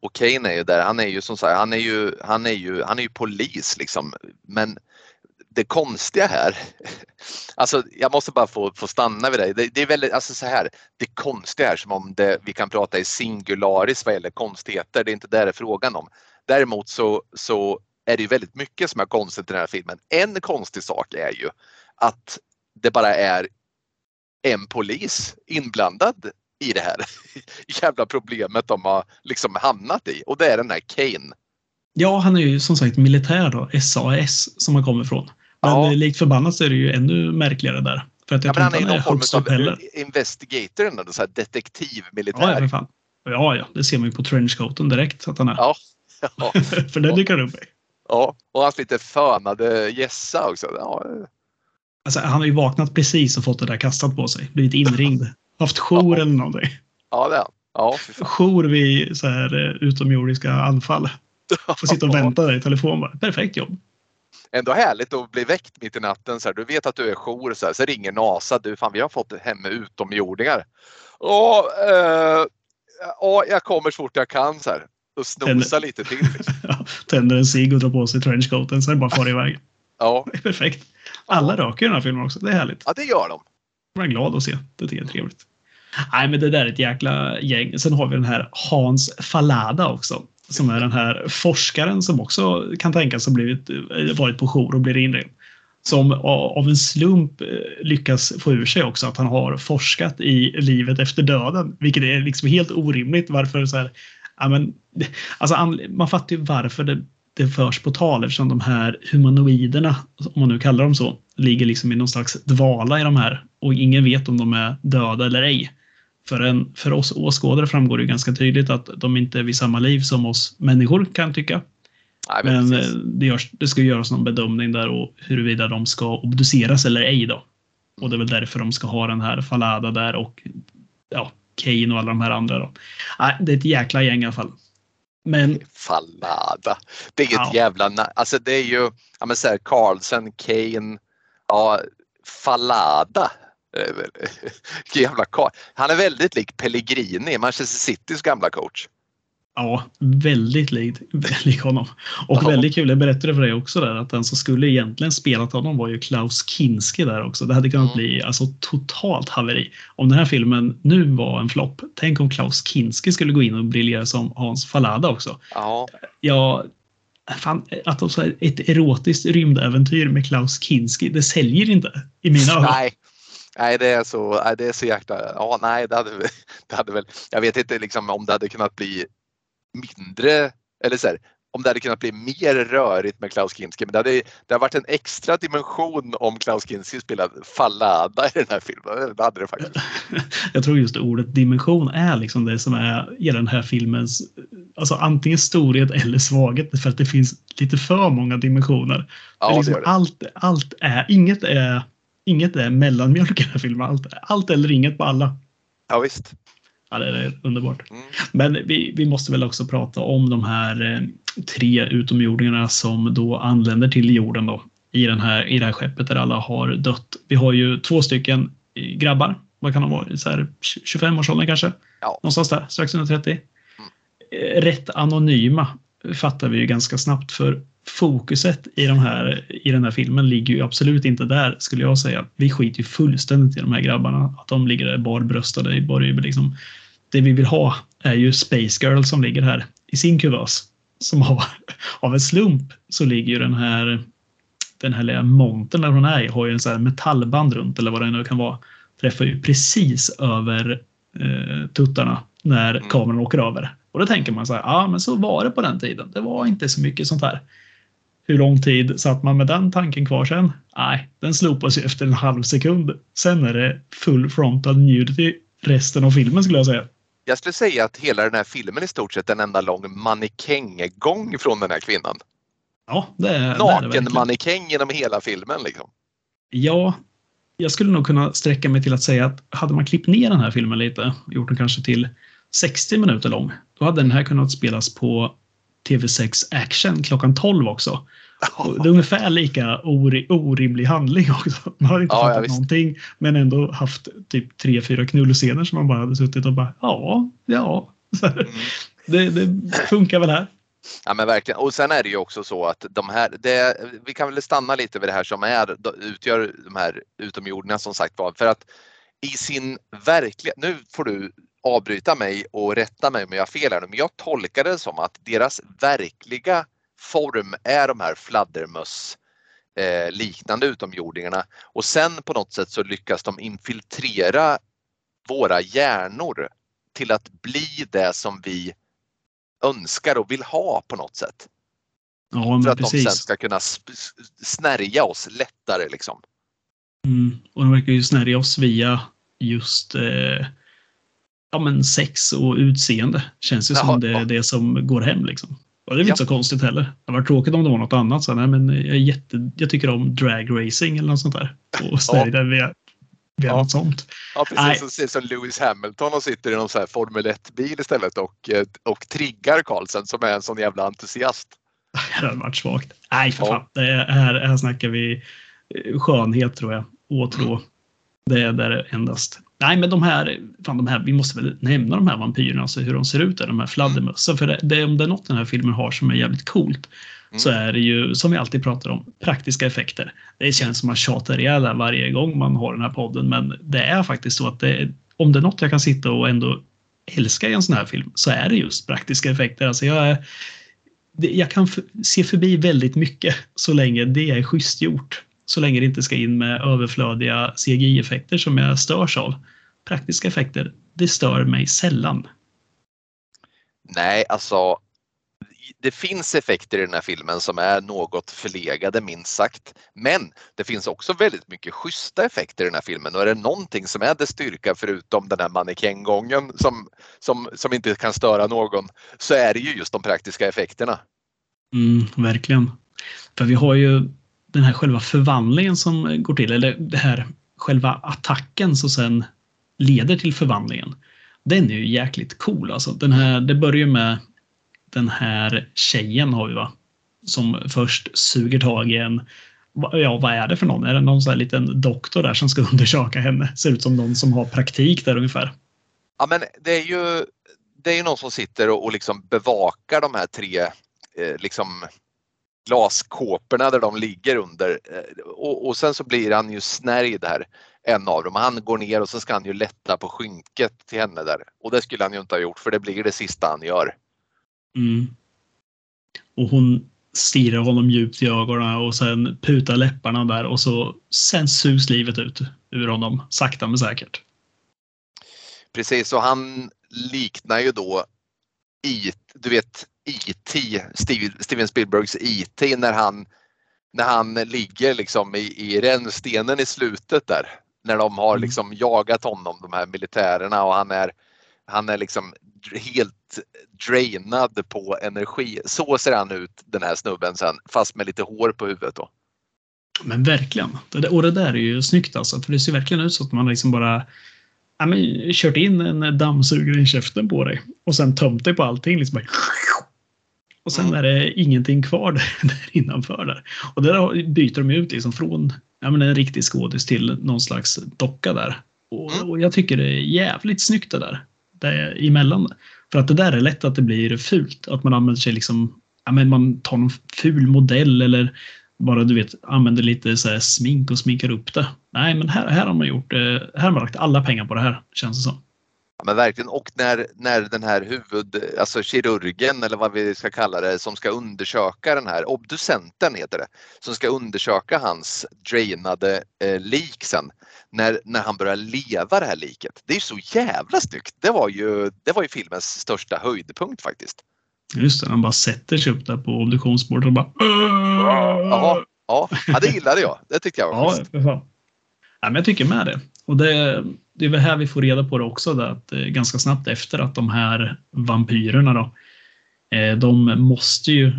Och Kane är ju där, han är ju som sagt, han är ju, han är ju, han är ju polis liksom. Men det konstiga här, alltså jag måste bara få, få stanna vid det. det. Det är väldigt, alltså så här, det konstiga här som om det, vi kan prata i singularis vad gäller konstigheter, det är inte det det är frågan om. Däremot så, så är det ju väldigt mycket som är konstigt i den här filmen. En konstig sak är ju att det bara är en polis inblandad i det här jävla problemet de har liksom hamnat i och det är den här Kane. Ja, han är ju som sagt militär då, SAS, som han kommer ifrån. Men Ja. likt förbannat så är det ju ännu märkligare där. För att Ja, jag men tror han är någon form av investigator, ändå, så här Ja, ja, detektivmilitär. fan. Ja, ja, det ser man ju på trenchcoaten direkt att han är. Ja. Ja, för det dyker han upp i. ja, och hans lite fönade gässa också. Ja, Alltså, han har ju vaknat precis och fått det där kastat på sig. Blivit inringd. Haft jour Ja. eller någonting. ja det är han. Ja. Jour vid så här eh, utomjordiska anfall. Får sitta och vänta där i telefon bara. Perfekt jobb. Ändå härligt att bli väckt mitt i natten. Så här. Du vet att du är jour, så, här. så ringer NASA. Du, fan, vi har fått hem utomjordingar. Ja, eh, ja, jag kommer så fort jag kan så här. Och snosa lite till. Liksom. Tänder en cigg och drar på sig trenchcoaten. Sen bara far iväg. Ja, perfekt. Alla röker i den här filmen också. Det är härligt. ja, det gör de. Man är glad att se. Det tycker jag är trevligt. Nej, men det där är ett jäkla gäng. Sen har vi den här Hans Fallada också. Som är den här forskaren som också kan tänkas ha blivit, varit på jour och blir inringd. Som av en slump eh, lyckas få ur sig också att han har forskat i livet efter döden. Vilket är liksom helt orimligt. Varför så här, ja, men, alltså, an- man fattar ju varför det, det förs på tal eftersom de här humanoiderna, om man nu kallar dem så, ligger liksom i någon slags dvala i de här och ingen vet om de är döda eller ej. för, en, för oss åskådare framgår det ganska tydligt att de inte är vid samma liv som oss människor kan tycka. Nej, men Men eh, det, görs, det ska göras någon bedömning där och huruvida de ska obduceras eller ej då. Och det är väl därför de ska ha den här Falada där och ja, Kane och alla de här andra då. Nej, det är ett jäkla gäng i alla fall. Men Fallada. Det är ett Ja. jävla... Alltså det är ju ja, men så här, Carlsen, Kane, ja, Fallada. Jävla karl. Han är väldigt lik Pellegrini, Manchester Citys gamla coach. Ja, väldigt lik, lik honom. Och Ja. väldigt kul, jag berättade för dig också där att den som skulle egentligen spelat honom var ju Klaus Kinski där också. Det hade kunnat Mm. bli alltså totalt haveri. Om den här filmen nu var en flopp, tänk om Klaus Kinski skulle gå in och briljera som Hans Fallada också. Ja, Ja, fan, att de här, ett erotiskt rymdäventyr med Klaus Kinski, det säljer inte i mina ögon. nej. Nej, det är så, nej, det är så jäkla... Ja, nej, det hade, det hade väl... Jag vet inte liksom, om det hade kunnat bli mindre, eller så här, om det hade kunnat bli mer rörigt med Klaus Kinski. Men det hade, det hade varit en extra dimension om Klaus Kinski spelade Fallada i den här filmen. Det hade det faktiskt. Jag tror just ordet dimension är liksom det som är i den här filmens alltså antingen storhet eller svaghet för att det finns lite för många dimensioner. Ja, det liksom det. allt, allt är, inget är, inget är mellanmjölk i den här filmen. Allt, allt eller inget på alla. Ja, visst. Ja, det är underbart. Mm. Men vi, vi måste väl också prata om de här eh, tre utomjordingarna som då anländer till jorden då, i, den här, i det här skeppet där alla har dött. Vi har ju två stycken eh, grabbar. Vad kan de vara? Så här 25-årsåldern kanske? Ja. Någonstans där, strax under 30. Eh, Rätt anonyma fattar vi ju ganska snabbt för fokuset i, de här, i den här filmen ligger ju absolut inte där skulle jag säga. Vi skiter ju fullständigt i de här grabbarna. Att de ligger där barbröstade. Bara ju liksom, det vi vill ha är ju Space Girl som ligger här i sin kuvös. Som har, av en slump så ligger ju den här den här lilla montern där hon är i har ju en sån här metallband runt eller vad det nu kan vara. Träffar ju precis över eh, tuttarna när Mm. kameran åker över. Och då tänker man så här, ja men så var det på den tiden. Det var inte så mycket sånt här. Hur lång tid satt man med den tanken kvar sen? Nej, den slopas ju efter en halv sekund. Sen är det full frontal nudity resten av filmen skulle jag säga. Jag skulle säga att hela den här filmen är i stort sett en enda lång mannekäng-gång från den här kvinnan. Ja, det är det är det Naken verkligen. mannekäng genom hela filmen. Liksom. Ja, jag skulle nog kunna sträcka mig till att säga att hade man klippt ner den här filmen lite, gjort den kanske till 60 minuter lång, då hade den här kunnat spelas på TV6 Action klockan 12 också. Det är ungefär lika ori orimlig handling också. Man har inte Ja, ja, fattat visst. någonting, men ändå haft typ tre, fyra knullscener som man bara hade suttit och bara ja, ja. Mm. Det, det funkar väl här. Ja men verkligen. Och sen är det ju också så att de här, det, vi kan väl stanna lite vid det här som är, utgör de här utomjordingarna som sagt var. För att i sin verkliga, nu får du avbryta mig och rätta mig om jag har fel här nu, men jag tolkar det som att deras verkliga form är de här fladdermöss eh, liknande utomjordingarna och sen på något sätt så lyckas de infiltrera våra hjärnor till att bli det som vi önskar och vill ha på något sätt. Ja, För att de sen precis. ska kunna snärja oss lättare liksom. Mm. Och de verkar ju snärja oss via just eh, ja, men sex och utseende. Känns ju Jaha, som det ja. det som går hem. Liksom. Och det är Ja. inte så konstigt heller. Det var tråkigt om det var något annat. Så, nej, men jag, jätte, jag tycker om drag racing eller något sånt där. Och snärja via, via Ja. något sånt. Ja Nej. precis, som ser som Lewis Hamilton och sitter i någon så här Formel 1-bil istället och, eh, och triggar Carlsen som är en sån jävla entusiast. Det hade varit svagt. Nej, för Ja. fan. Det är, här, här snackar vi eh, skönhet tror jag. Åtrå. Mm. Det är där endast. Nej, men de här, fan de här, vi måste väl nämna de här vampyrerna, alltså hur de ser ut, där, de här fladdermössen. För det, det, om det är något den här filmen har som är jävligt coolt Mm. så är det ju, som vi alltid pratar om, praktiska effekter. Det känns som man tjatar ihjäl det varje gång man har den här podden, men det är faktiskt så att det, om det är något jag kan sitta och ändå älska i en sån här film så är det just praktiska effekter. Alltså jag är, jag kan se förbi väldigt mycket så länge det är schysst gjort. Så länge det inte ska in med överflödiga CGI-effekter som jag störs av. Praktiska effekter, det stör mig sällan. Nej, alltså det finns effekter i den här filmen som är något förlegade minst sagt. Men det finns också väldigt mycket schyssta effekter i den här filmen och är det någonting som är dess styrka förutom den här mannekängången som, som, som inte kan störa någon så är det ju just de praktiska effekterna. Mm, verkligen. För vi har ju den här själva förvandlingen som går till, eller det här själva attacken som sen leder till förvandlingen. Den är ju jäkligt cool alltså. Den här, det börjar ju med den här tjejen har vi va? Som först suger tag i en Ja, vad är det för någon? Är det någon sån här liten doktor där som ska undersöka henne? Ser ut som någon som har praktik där ungefär. Ja, men det är ju, det är ju någon som sitter och, och liksom bevakar de här tre eh, liksom glaskåporna där de ligger under. Eh, och, och, sen så blir han ju snärjd här, en av dem. Han går ner och så ska han ju lätta på skynket till henne där. Och det skulle han ju inte ha gjort för det blir det sista han gör. Mm. Och hon stirrar honom djupt i ögonen och sen putar läpparna där och så sen sugs livet ut ur honom sakta men säkert. Precis, och han liknar ju då i, du vet IT, Steven Spielbergs IT när han, när han ligger liksom i, i rännstenen i slutet där. När de har mm. liksom jagat honom, de här militärerna och han är, han är liksom helt drainad på energi. Så ser han ut den här snubben sen, fast med lite hår på huvudet då. Men verkligen. Och det där är ju snyggt alltså. För det ser verkligen ut så att man liksom bara ja, men, kört in en dammsugare i käften på dig och sen tömt dig på allting. Liksom bara, och sen mm. är det ingenting kvar där, där innanför. Där. Och där byter de ut liksom från ja, men en riktig skådis till någon slags docka där. Och, mm. och, jag tycker det är jävligt snyggt det där. Det emellan. För att det där är lätt att det blir fult. Att man använder sig liksom, ja, men man tar någon ful modell eller bara du vet använder lite så smink och sminkar upp det. Nej, men här, här har man gjort, här har man lagt alla pengar på det här känns det som. Men verkligen och när, när den här huvud, alltså kirurgen eller vad vi ska kalla det som ska undersöka den här, obducenten heter det, som ska undersöka hans drainade eh, lik sen. När, när han börjar leva det här liket. Det är så jävla snyggt. Det var ju, det var ju filmens största höjdpunkt faktiskt. Just det, han bara sätter sig upp där på obduktionsbordet och bara... Ja, ja, det gillade jag. Det tyckte jag var ja, ja, men Jag tycker med det. Och det, det är väl här vi får reda på det också, det att eh, ganska snabbt efter att de här vampyrerna då, eh, de måste ju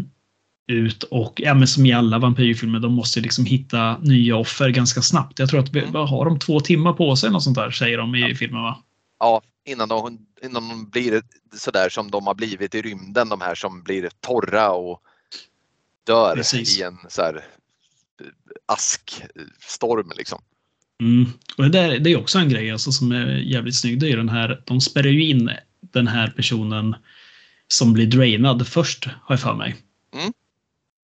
ut och, ja men som i alla vampyrfilmer, de måste liksom hitta nya offer ganska snabbt. Jag tror att mm. har de två timmar på sig, något sånt där, säger de i ja. filmen va? Ja, innan de, innan de blir sådär som de har blivit i rymden, de här som blir torra och dör Precis. i en så här eh, askstorm liksom. Mm. Och det, där, det är också en grej alltså, som är jävligt snygg. Det är den här, de spärrar ju in den här personen som blir drainad först, har jag för mig. Mm.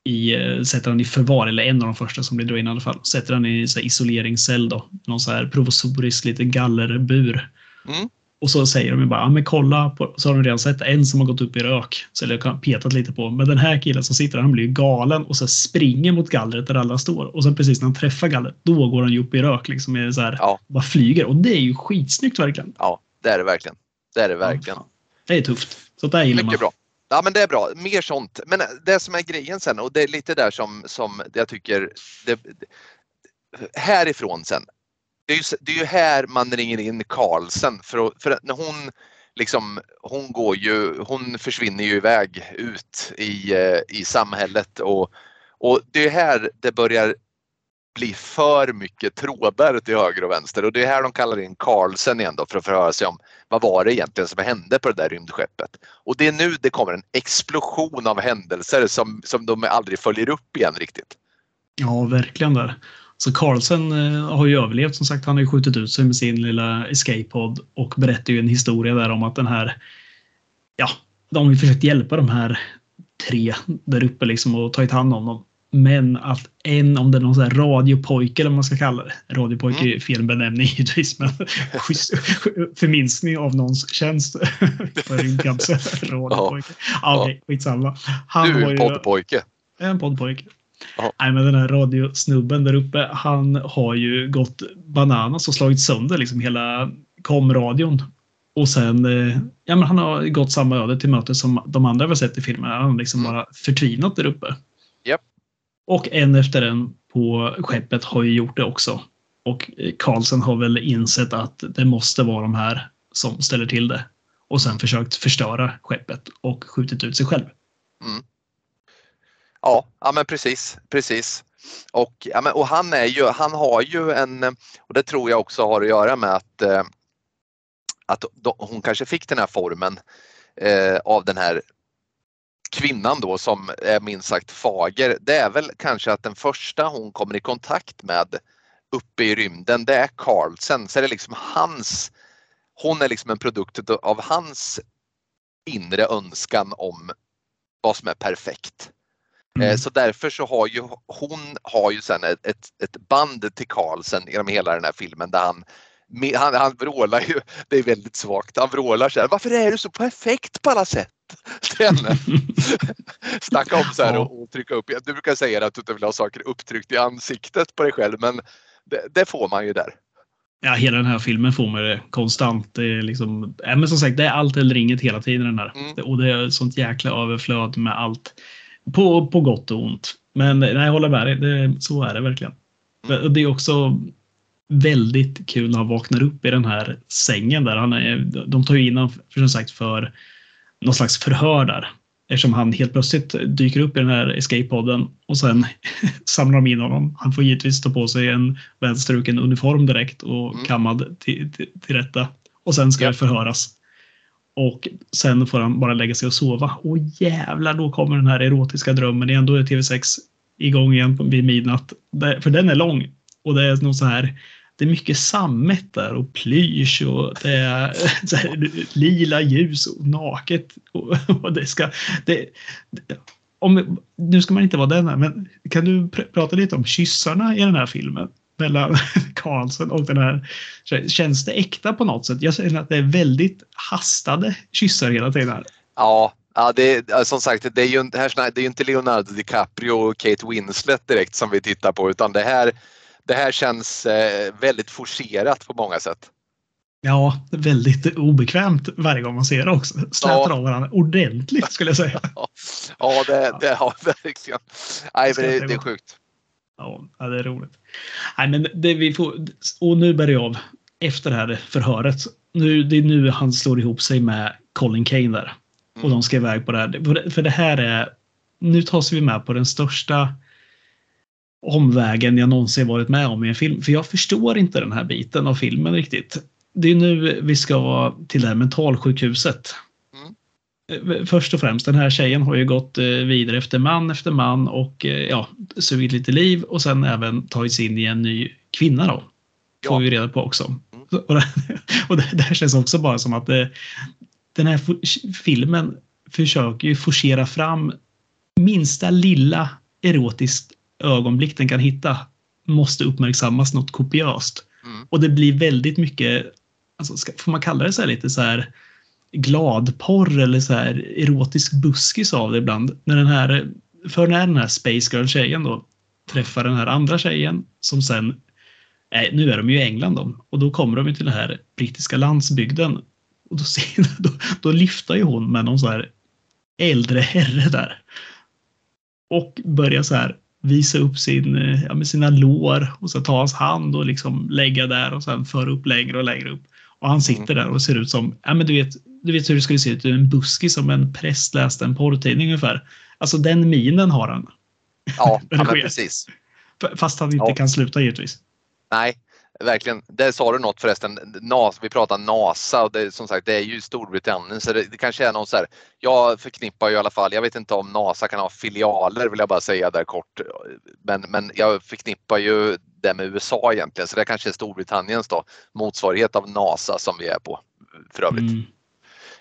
I, eh, sätter han i förvar, eller en av de första som blir drainad i alla fall. Sätter han i så isoleringscell då. Någon så här provisorisk lite gallerbur. Mm. Och så säger de ju bara, men kolla, på, så har de redan sett en som har gått upp i rök. Så eller petat lite på. Men den här killen som sitter där, han blir ju galen och så springer mot gallret där alla står. Och sen precis när han träffar gallret, då går han ju upp i rök liksom. Är så här, ja. Bara flyger. Och det är ju skitsnyggt verkligen. Ja, det är det verkligen. Det är det verkligen. Ja, det är tufft. Så det gillar Mycket man. bra. Ja men det är bra, mer sånt. Men det som är grejen sen och det är lite där som, som jag tycker det, härifrån sen det är, ju, det är ju här man ringer in Karlsen för, för när hon liksom, hon går ju, hon försvinner ju iväg ut i, eh, i samhället och, och det är här det börjar bli för mycket trådar till höger och vänster och det är här de kallar in Karlsen igen då för att förhöra sig om vad var det egentligen som hände på det där rymdskeppet. Och det är nu det kommer en explosion av händelser som, som de aldrig följer upp igen riktigt. Ja, verkligen där. Så Carlsen eh, har ju överlevt som sagt. Han har ju skjutit ut sig med sin lilla escape-pod och berättar ju en historia där om att den här, ja, de har ju försökt hjälpa de här tre där uppe liksom och tagit hand om dem. Men att en, om det är någon sån här radiopojke eller vad man ska kalla det. Radiopojke mm. är fel benämning givetvis, men förminskning av någons tjänst. radiopojke. Ja, okej, okay, skitsamma. Han du är en poddpojke. En poddpojke. Nej, men den här radiosnubben där uppe, han har ju gått bananas och slagit sönder liksom hela komradion Och sen, eh, ja men han har gått samma öde till möte som de andra vi sett i filmen. Han har liksom Mm. bara förtvinat där uppe. Japp. Och en efter en på skeppet har ju gjort det också. Och eh, Carlsen har väl insett att det måste vara de här som ställer till det. Och sen försökt förstöra skeppet och skjutit ut sig själv. Ja, ja men precis, precis. Och, ja, men, och han, är ju, han har ju en, och det tror jag också har att göra med att, eh, att de, hon kanske fick den här formen eh, av den här kvinnan då som är minst sagt fager. Det är väl kanske att den första hon kommer i kontakt med uppe i rymden, det är Carlsen. Så är det liksom hans, hon är liksom en produkt av hans inre önskan om vad som är perfekt. Mm. Eh, Så därför så har ju hon har ju sen ett, ett, ett band till Carlsen genom hela den här filmen där han han, han vrålar ju, det är väldigt svagt, han vrålar så här, varför är du så perfekt på alla sätt? Snacka om så här och, och trycka upp, du brukar säga att du inte vill ha saker upptryckt i ansiktet på dig själv men det, det får man ju där. Ja, hela den här filmen får man det konstant. Det är liksom, ja, men som sagt, det är allt eller inget hela tiden den här. Mm. Och det är sånt jäkla överflöd med allt. På, på gott och ont. Men nej, jag håller med dig. Det, så är det verkligen. Det är också väldigt kul när han vaknar upp i den här sängen där. Han är, de tar ju in honom för, som sagt för någon slags förhör där. Eftersom han helt plötsligt dyker upp i den här escape-podden och sen samlar de in honom. Han får givetvis ta på sig en vänsterstruken uniform direkt och Mm. kammad till, till, till rätta. Och sen ska det förhöras. Och sen får han bara lägga sig och sova. Och jävlar, då kommer den här erotiska drömmen igen. Då är TV6 igång igen vid midnatt. För den är lång. Och det är nog så här. Det är mycket sammet där och plysch och det är så här, lila ljus och naket. Och, och det ska... Det, det, om, nu ska man inte vara den här, men kan du pr prata lite om kyssarna i den här filmen? Mellan Karlsson och den här. Känns det äkta på något sätt? Jag känner att det är väldigt hastade kyssar hela tiden. Här. Ja, ja det, ja, som sagt det är ju inte, här, det är ju inte Leonardo DiCaprio och Kate Winslet direkt som vi tittar på utan det här, det här känns eh, väldigt forcerat på många sätt. Ja, väldigt obekvämt varje gång man ser det också. Slätar Ja. av varandra ordentligt skulle jag säga. Ja, det, det har verkligen. Nej, men det, det är sjukt. Ja, ja, det är roligt. Nej, men det vi får, och nu bär det av efter det här förhöret. Nu, det är nu han slår ihop sig med Colin Kane där. Och de ska iväg på det här. För det här är... Nu tas vi med på den största omvägen jag någonsin varit med om i en film. För jag förstår inte den här biten av filmen riktigt. Det är nu vi ska till det här mentalsjukhuset. Eh, Först och främst, den här tjejen har ju gått eh, vidare efter man efter man och eh, ja, sugit lite liv och sen även tagits in i en ny kvinna då. Får Ja. vi reda på också. Och, det, och det, det här känns också bara som att eh, den här filmen försöker ju forcera fram minsta lilla erotiskt ögonblick den kan hitta måste uppmärksammas något kopiöst. Mm. Och det blir väldigt mycket, alltså, ska, får man kalla det så här lite så här gladporr eller så här erotisk buskis av det ibland. När den här, för när den här Space Girl-tjejen då träffar den här andra tjejen som sen, nej, nu är de ju i England då, och då kommer de ju till den här brittiska landsbygden. Och då, ser, då, då lyfter ju hon med någon så här äldre herre där. Och börjar så här visa upp sin, eh, ja, med sina lår och så ta hans hand och liksom lägga där och sen föra upp längre och längre upp. Och han sitter där och ser ut som, ja men du vet, du vet hur det skulle se ut, en buskis som en präst läste en porrtidning ungefär. Alltså den minen har han. Ja, ja precis. Fast han inte Ja. kan sluta givetvis. Nej, verkligen. Där sa du något förresten. NASA, vi pratar NASA och det, som sagt det är ju Storbritannien så det, det kanske är någon så här. Jag förknippar ju i alla fall, jag vet inte om NASA kan ha filialer vill jag bara säga där kort. Men, men jag förknippar ju det med USA egentligen så det kanske är Storbritanniens då motsvarighet av NASA som vi är på för övrigt. Mm.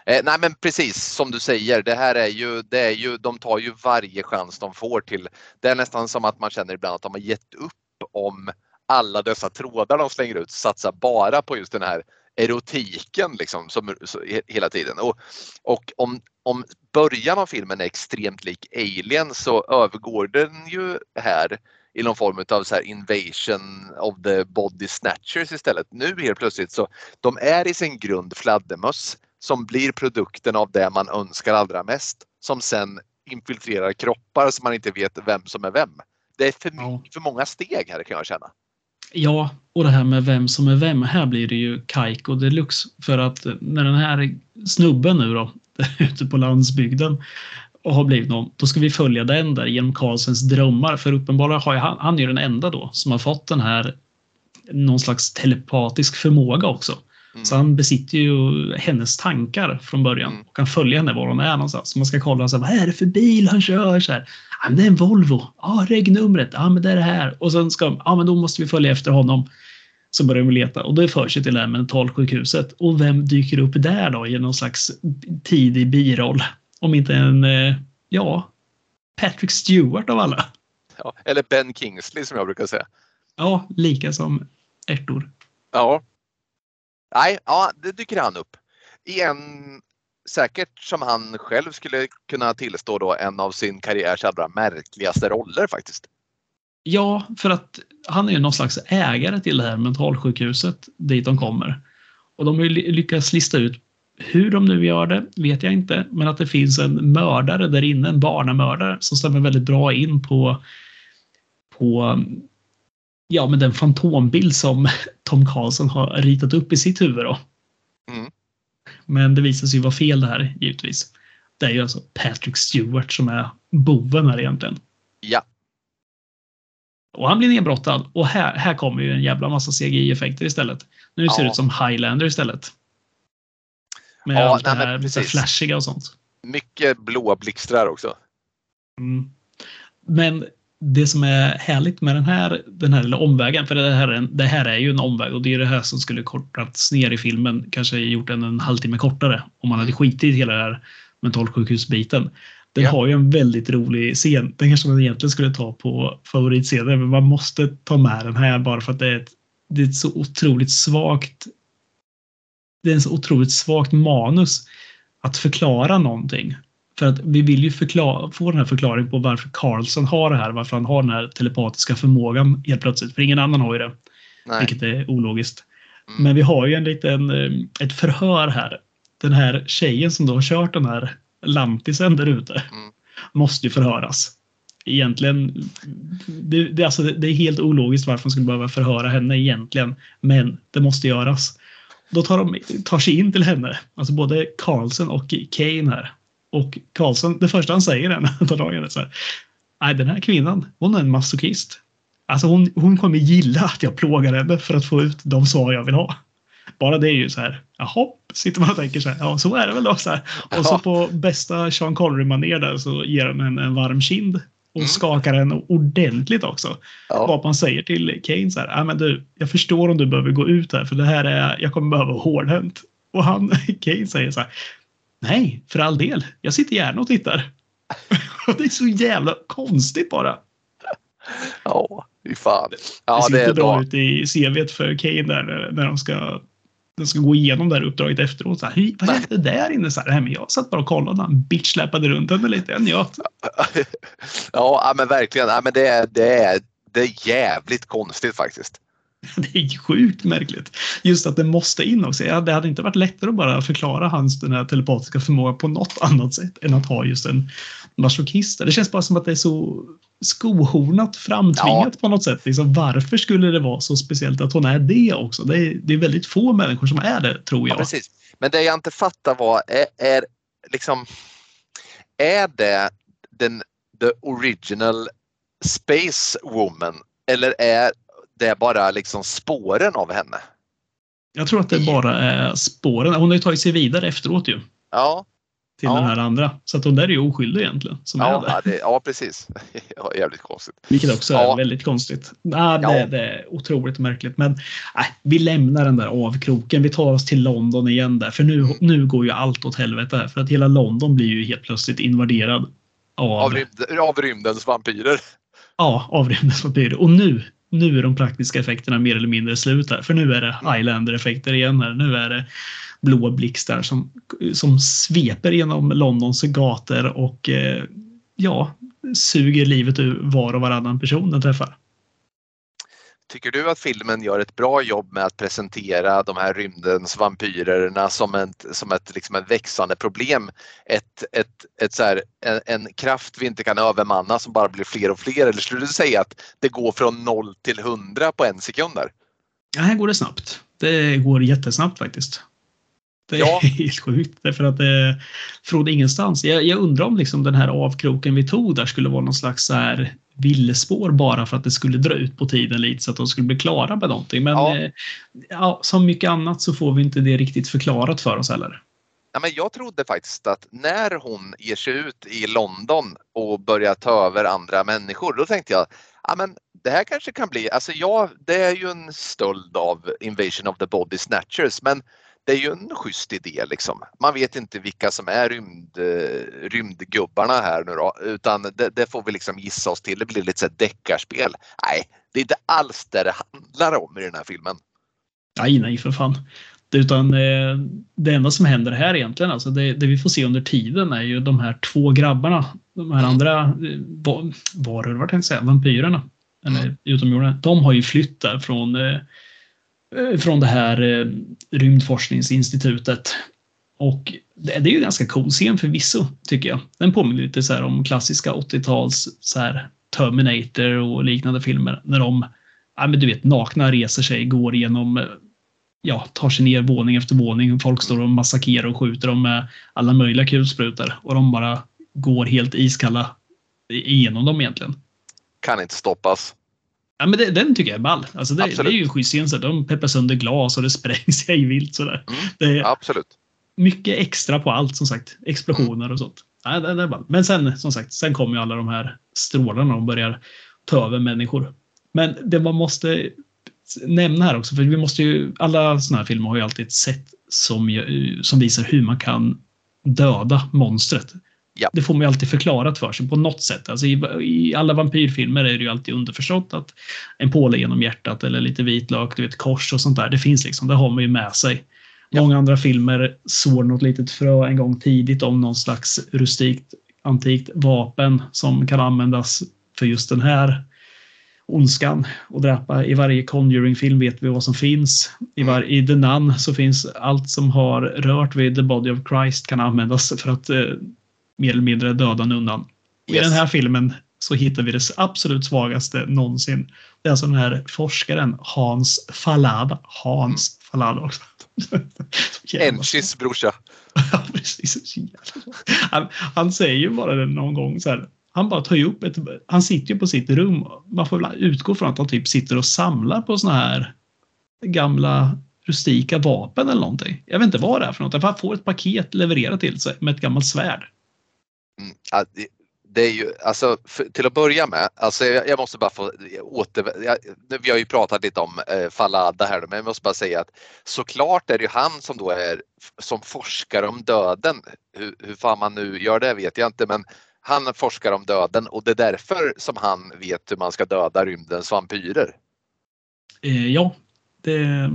Eh, nej men precis som du säger, det här är ju, det är ju, de tar ju varje chans de får till. Det är nästan som att man känner ibland att de har gett upp om alla dessa trådar de slänger ut, satsar bara på just den här erotiken liksom som, så, he- hela tiden. Och, och om, om början av filmen är extremt lik Alien så övergår den ju här i någon form av så här invasion of the body snatchers istället. Nu helt plötsligt så de är i sin grund fladdermöss som blir produkten av det man önskar allra mest som sen infiltrerar kroppar så man inte vet vem som är vem. Det är för, Ja. för många steg här kan jag känna. Ja, och det här med vem som är vem. Här blir det ju Kaiko deluxe. För att när den här snubben nu då, ute på landsbygden och har blivit någon, då ska vi följa den där genom Karlsens drömmar. För uppenbarligen har han, han är ju den enda då som har fått den här någon slags telepatisk förmåga också. Mm. Så han besitter ju hennes tankar från början Mm. och kan följa henne var hon är någonstans. Så man ska kolla så här, vad är det för bil han kör? Så här, ja, men det är en Volvo. Ja, regnumret. Ja, men det är det här. Och sen ska de, ja, men då måste vi följa efter honom. Så börjar vi leta och sig till det här mentalsjukhuset. Och vem dyker upp där då i någon slags tidig biroll? Om inte en, eh, ja, Patrick Stewart av alla. Ja, eller Ben Kingsley som jag brukar säga. Ja, lika som ärtor. Ja. Nej, ja, det dyker han upp. I en, säkert som han själv skulle kunna tillstå då, en av sin karriärs allra märkligaste roller faktiskt. Ja, för att han är ju någon slags ägare till det här mentalsjukhuset dit de kommer. Och de har ju ly- lyckats lista ut hur de nu gör det, vet jag inte, men att det finns en mördare där inne, en barnamördare, som stämmer väldigt bra in på, på ja, men den fantombild som Tom Carlson har ritat upp i sitt huvud. Då. Mm. Men det visar sig ju vara fel det här, givetvis. Det är ju alltså Patrick Stewart som är boven här egentligen. Ja, Och han blir nedbrottad. Och här, här kommer ju en jävla massa CGI-effekter istället. Nu ser det Ja. ut som Highlander istället. Med Ja, allt det nej, men här lite flashiga och sånt. mycket blåa blixtrar också. Mm. Men det som är härligt med den här, den här lilla omvägen, för det här, är en, det här är ju en omväg och det är det här som skulle kortats ner i filmen, kanske gjort den en halvtimme kortare om man hade skitit i hela den här mentalsjukhusbiten. Den Ja. har ju en väldigt rolig scen. Den kanske man egentligen skulle ta på favoritscenen, men man måste ta med den här bara för att det är ett, det är ett så otroligt svagt det är en så otroligt svagt manus att förklara någonting. För att vi vill ju förklara, få den här förklaringen på varför Carlson har det här, varför han har den här telepatiska förmågan helt plötsligt. För ingen annan har ju det, Nej. vilket är ologiskt. Mm. Men vi har ju en liten, eh, ett förhör här. Den här tjejen som då har kört den här lantisen där ute Mm. måste ju förhöras. Egentligen, det, det, alltså, det är helt ologiskt varför man skulle behöva förhöra henne egentligen. Men det måste göras. Då tar de tar sig in till henne, alltså både Carlson och Kane här. Och Carlson, det första han säger är när han tar tag i henne så här. Nej, den här kvinnan, hon är en masochist. Alltså hon, hon kommer gilla att jag plågar henne för att få ut de svar jag vill ha. Bara det är ju så här, jaha, sitter man och tänker så här, ja så är det väl då. Så här. Och så på bästa Sean Connery-manér där så ger han en, en varm kind och Mm. skakar henne ordentligt också. Ja. Vad man säger till Kane så här, "Ja, men du, jag förstår om du behöver gå ut här för det här är, jag kommer behöva hårdhänt. Och han, Kane säger så här, nej, för all del, jag sitter gärna och tittar. Det är så jävla konstigt bara. Ja, fy fan. det Ja, det inte är bra ut i CVt för Kane där när- de ska, de ska gå igenom det här uppdraget efteråt. Så här, "Hej, vad hände där inne? Så här, "Nej, men jag satt bara och kollade när han bitchsläpade runt henne lite. Njöt. ja, ja, men verkligen. Ja, men det, är, det, är, det är jävligt konstigt faktiskt. Det är sjukt märkligt. Just att det måste in också. Ja, Det hade inte varit lättare att bara förklara hans den här telepatiska förmåga på något annat sätt än att ha just en masochist. Det känns bara som att det är så skohornat framtvingat på något sätt. Liksom, varför skulle det vara så speciellt att hon är det också? Det är, det är väldigt få människor som är det, tror Ja, jag. precis. Men det jag inte fattar var, är, är liksom, är det den the original Space Woman eller är det bara liksom spåren av henne? Jag tror att det bara är spåren. Hon har ju tagit sig vidare efteråt ju. Ja, Till Ja. den här andra. Så att hon där är ju oskyldig egentligen. Som är ja, det. ja, det, ja precis. Ja, jävligt konstigt. Vilket också Ja. är väldigt konstigt. Nej, det, Ja. det är otroligt märkligt. Men nej, vi lämnar den där avkroken. Vi tar oss till London igen där. För nu, nu går ju allt åt helvete. här. För att hela London blir ju helt plötsligt invaderad av, Av, rymd, av rymdens vampyrer. ja, av rymdvampyrer. Och nu, nu är de praktiska effekterna mer eller mindre slut här. För nu är det islander-effekter igen här. Nu är det blåa blixtar som, som sveper genom Londons gator och eh, ja, suger livet ur var och varannan person den träffar. Tycker du att filmen gör ett bra jobb med att presentera de här rymdens vampyrerna som, ett, som ett, liksom ett växande problem? Ett, ett, ett så här, en, en, kraft vi inte kan övermanna som bara blir fler och fler? Eller skulle du säga att det går från noll till hundra på en sekund? Där? Ja, här går det snabbt. Det går jättesnabbt faktiskt. Det är ja. helt sjukt. Därför att det från ingenstans. Jag, jag undrar om liksom den här avkroken vi tog där skulle vara någon slags så här villespår bara för att det skulle dra ut på tiden lite så att de skulle bli klara med någonting. Men ja. Eh, ja, som mycket annat så får vi inte det riktigt förklarat för oss heller. Ja, men jag trodde faktiskt att när hon ger sig ut i London och börjar ta över andra människor, då tänkte jag ja, men det här kanske kan bli, alltså ja, det är ju en stöld av Invasion of the Body Snatchers, men det är ju en schysst idé liksom. Man vet inte vilka som är rymd, eh, rymdgubbarna här nu då, utan det, det, får vi liksom gissa oss till. Det blir lite så deckarspel. Nej, det är inte alls det det handlar om i den här filmen. Nej, nej för fan. Utan eh, det enda som händer här egentligen, alltså det, det, vi får se under tiden är ju de här två grabbarna. De här mm. andra eh, varor, vad tänkte jag säga, vampyrerna. Eller mm. utomjordingar. De har ju flytt där från Eh, Eh, från det här eh, rymdforskningsinstitutet. Och det, är ju ganska cool scen förvisso, tycker jag. Den påminner lite så om klassiska 80-tals så här, Terminator och liknande filmer. När de, ja men du vet, nakna reser sig, går igenom, eh, ja, tar sig ner våning efter våning. Folk står och massakrerar och skjuter dem med alla möjliga kulsprutor. Och de bara går helt iskalla igenom dem egentligen. Kan inte stoppas. Ja, men det, den tycker jag är ball. Alltså det, det är ju en schysst scen. De peppar sönder glas och det sprängs i vilt sådär. Mm, det är absolut. Mycket extra på allt som sagt. Explosioner och sånt. Ja, det, det är ball. Men sen som sagt, sen kommer ju alla de här strålarna och börjar ta över människor. Men det man måste nämna här också, för vi måste ju, alla sådana här filmer har ju alltid ett sätt som, som visar hur man kan döda monstret. Ja. Det får man ju alltid förklarat för sig på något sätt. Alltså i, i alla vampyrfilmer är det ju alltid underförstått att en påle genom hjärtat eller lite vitlök, du vet kors och sånt där. Det finns liksom, det har man ju med sig. Ja. Många andra filmer sår något litet frö en gång tidigt om någon slags rustikt antikt vapen som kan användas för just den här ondskan och dräpa. I varje Conjuring-film vet vi vad som finns. I, var, I The Nun så finns allt som har rört vid The Body of Christ kan användas för att eh, mer eller mindre döda undan. Yes. I den här filmen så hittar vi det absolut svagaste någonsin. Det är alltså den här forskaren Hans Fallada. Hans mm. Fallada också. Enchis brorsa. ja, precis. Han, han, säger ju bara det någon gång så här. Han bara tar ju upp ett, han sitter ju på sitt rum. Man får väl utgå från att han typ sitter och samlar på såna här gamla rustika vapen eller någonting. Jag vet inte vad det är för något. Han får ett paket levererat till sig med ett gammalt svärd. Mm, det, är ju, alltså, för, till att börja med, alltså, jag, jag måste bara få åter... Jag, vi har ju pratat lite om eh, Falada här, men jag måste bara säga att såklart är det ju han som då är som forskar om döden. Hur, hur fan man nu gör det vet jag inte, men han forskar om döden och det är därför som han vet hur man ska döda rymdens vampyrer. Eh, ja, det,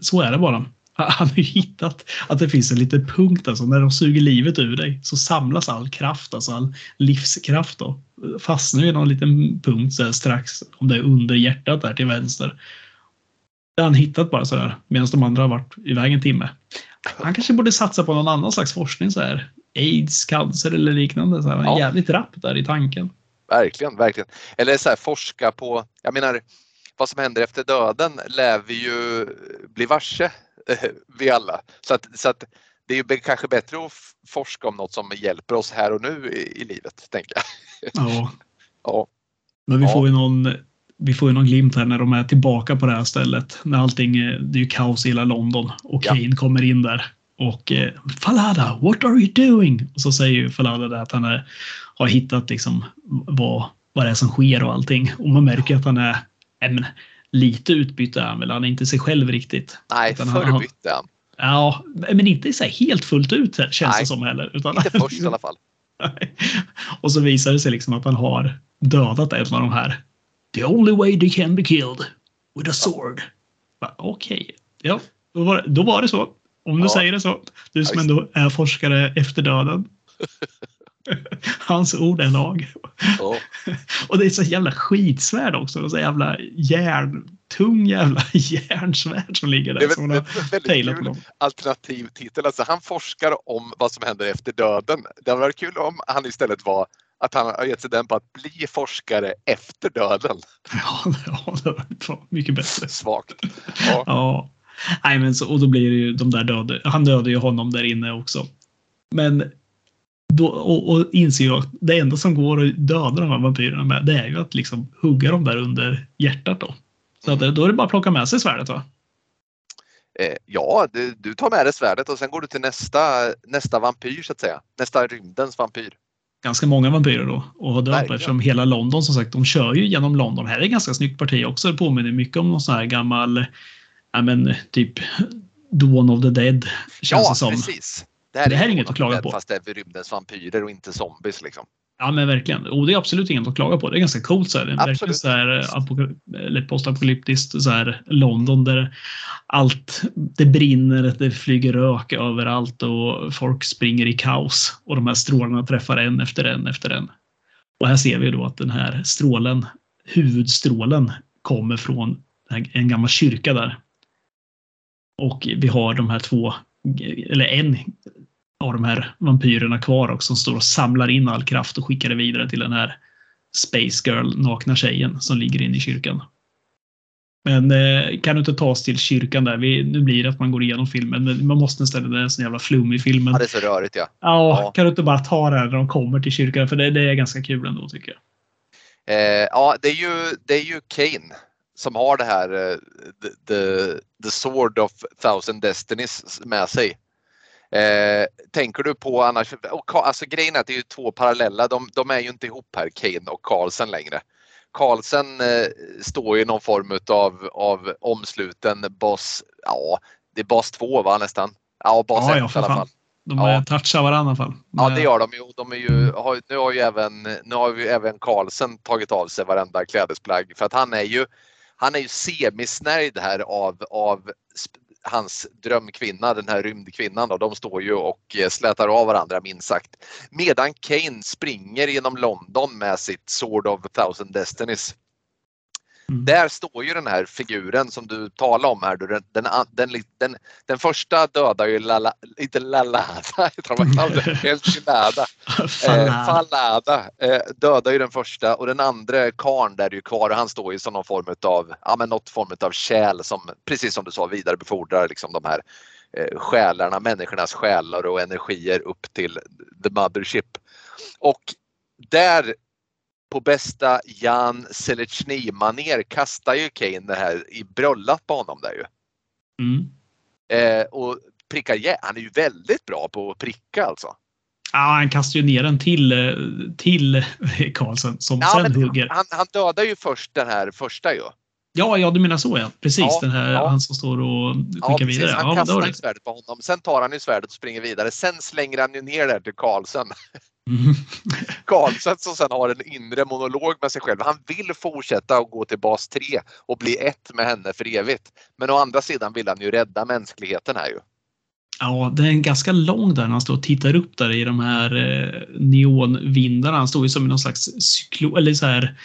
så är det bara. Han har ju hittat att det finns en liten punkt, alltså när de suger livet ur dig så samlas all kraft, alltså all livskraft då. Fastnar i någon liten punkt så strax, om det är under hjärtat där till vänster. Det har han hittat bara sådär, medan de andra har varit iväg en timme. Han kanske borde satsa på någon annan slags forskning så här. Aids, cancer eller liknande. Så här. Ja. Jävligt rapp där i tanken. Verkligen, verkligen. Eller så här, forska på, jag menar, vad som händer efter döden lär vi ju bli varse vi alla. Så att, så att det är kanske bättre att forska om något som hjälper oss här och nu i, i livet, tänker jag. Ja. ja. Men vi får ju någon vi får ju någon glimt här när de är tillbaka på det här stället. När allting, det är ju kaos i hela London och Kane ja. kommer in där. Och eh, Falada, what are you doing? Och så säger ju Falada det att han är, har hittat liksom vad, vad det är som sker och allting. Och man märker att han är, men, lite utbyte är han väl. Han är inte sig själv riktigt. Nej, förr bytte han. Ja, men inte så helt fullt ut känns Nej, det som heller. Utan, inte först i alla fall. och så visar det sig liksom att han har dödat en av de här. The only way they can be killed with a sword. Okej, okay. ja, då var, då var det så. Om du ja. säger det så. Du som ändå är forskare efter döden. Hans ord är lag. Ja. Och det är så jävla skitsvärd också. Så jävla järntung jävla järnsvärd som ligger Det där. är Som det är väldigt tailat på kul alternativ titel. Alltså, han forskar om vad som händer efter döden. Det hade varit kul om han istället var att han har gett sig den på att bli forskare efter döden. Ja, ja, det var fan mycket bättre. Svagt. Ja. Ja. Nej, men så, och då blir det ju de där döda. Han dödade ju honom där inne också. Men då, och, och inser att det enda som går att döda de här vampyrerna med, det är ju att liksom hugga dem där under hjärtat då. Så att, då är det bara att plocka med sig svärdet va? Eh, ja, du, du tar med dig svärdet och sen går du till nästa, nästa vampyr så att säga. Nästa rymdens vampyr. Ganska många vampyrer då och har dött eftersom hela London som sagt, de kör ju genom London. Här är ett ganska snyggt parti också. Det påminner mycket om någon sån här gammal, ja men typ Dawn of the Dead känns ja, det som. precis. Det här är ju inget att klaga på. Fast det är rymdens vampyrer och inte zombies liksom. Ja men verkligen. Och det är absolut inget att klaga på. Det är ganska coolt så här. Det är verkligen Absolut. så här eh, postapokalyptiskt så här London där allt det brinner, det flyger rök överallt och folk springer i kaos och de här strålarna träffar en efter en efter en. Och här ser vi då att den här strålen, huvudstrålen, kommer från en gammal kyrka där. Och vi har de här två, eller en av de här vampyrerna kvar också som står och samlar in all kraft och skickar det vidare till den här Space Girl, nakna tjejen som ligger inne i kyrkan. Men eh, kan du inte ta oss till kyrkan där? Vi, nu blir det att man går igenom filmen, men man måste istället, det är en sån jävla flum i filmen. Ja, det är så rörigt ja. Ja, Ja. kan du inte bara ta det här när de kommer till kyrkan? För det, det är ganska kul ändå tycker jag. Eh, ja, det är, ju, det är ju Kane som har det här eh, the, the, the Sword of Thousand Destinies med sig. Eh, tänker du på annars, och, alltså grejen är att det är ju två parallella, de, de är ju inte ihop här, Kane och Carlsen längre. Carlsen eh, står i någon form av, av omsluten boss, ja det är boss 2 va nästan? Ja, Ja, 1 ja, i för alla fall. De Ja. ja. touchar varandra i alla fall. Ja det gör de ju. De är ju har, nu har ju även, nu har ju även Carlsen tagit av sig varenda klädesplagg för att han är ju han är ju semisnärjd här av, av hans drömkvinna, den här rymdkvinnan. Då. De står ju och eh, slätar av varandra minst sagt. Medan Kane springer genom London med sitt Sword of Thousand Destinies. Mm. Där står ju den här figuren som du talar om här. Den, den, den, den, den första dödar ju Lala, inte Lalada? Enchilada. Eh, Fan, Fallada eh, dödar ju den första och den andra karn där är ju kvar och han står ju som någon form av, ja men något form av kärl som precis som du sa vidarebefordrar liksom de här eh, själarna, människornas själar och energier upp till the mothership. Och där på bästa Jan Selechny-manér kastar ju Kane det här i bröllat på honom där ju. Mm. Eh, och prickar, ja, han är ju väldigt bra på att pricka alltså. Ja, han kastar ju ner den till, eh, till Karlsson som Ja, sen hugger. han, han dödar ju först den här första ju. Ja, ja, du menar så ja. Precis, Ja, den här ja. han som står och Ja, skickar precis. vidare. Han Ja, kastar svärdet på honom. Sen tar han ju svärdet och springer vidare. Sen slänger han ju ner det till Karlsson. Mm. Karlsson som sen har en inre monolog med sig själv. Han vill fortsätta och gå till bas 3 och bli ett med henne för evigt. Men å andra sidan vill han ju rädda mänskligheten här ju. Ja, det är en ganska lång där när han står och tittar upp där i de här eh, neonvindarna. Han står ju som i någon slags cyklon, eller så här,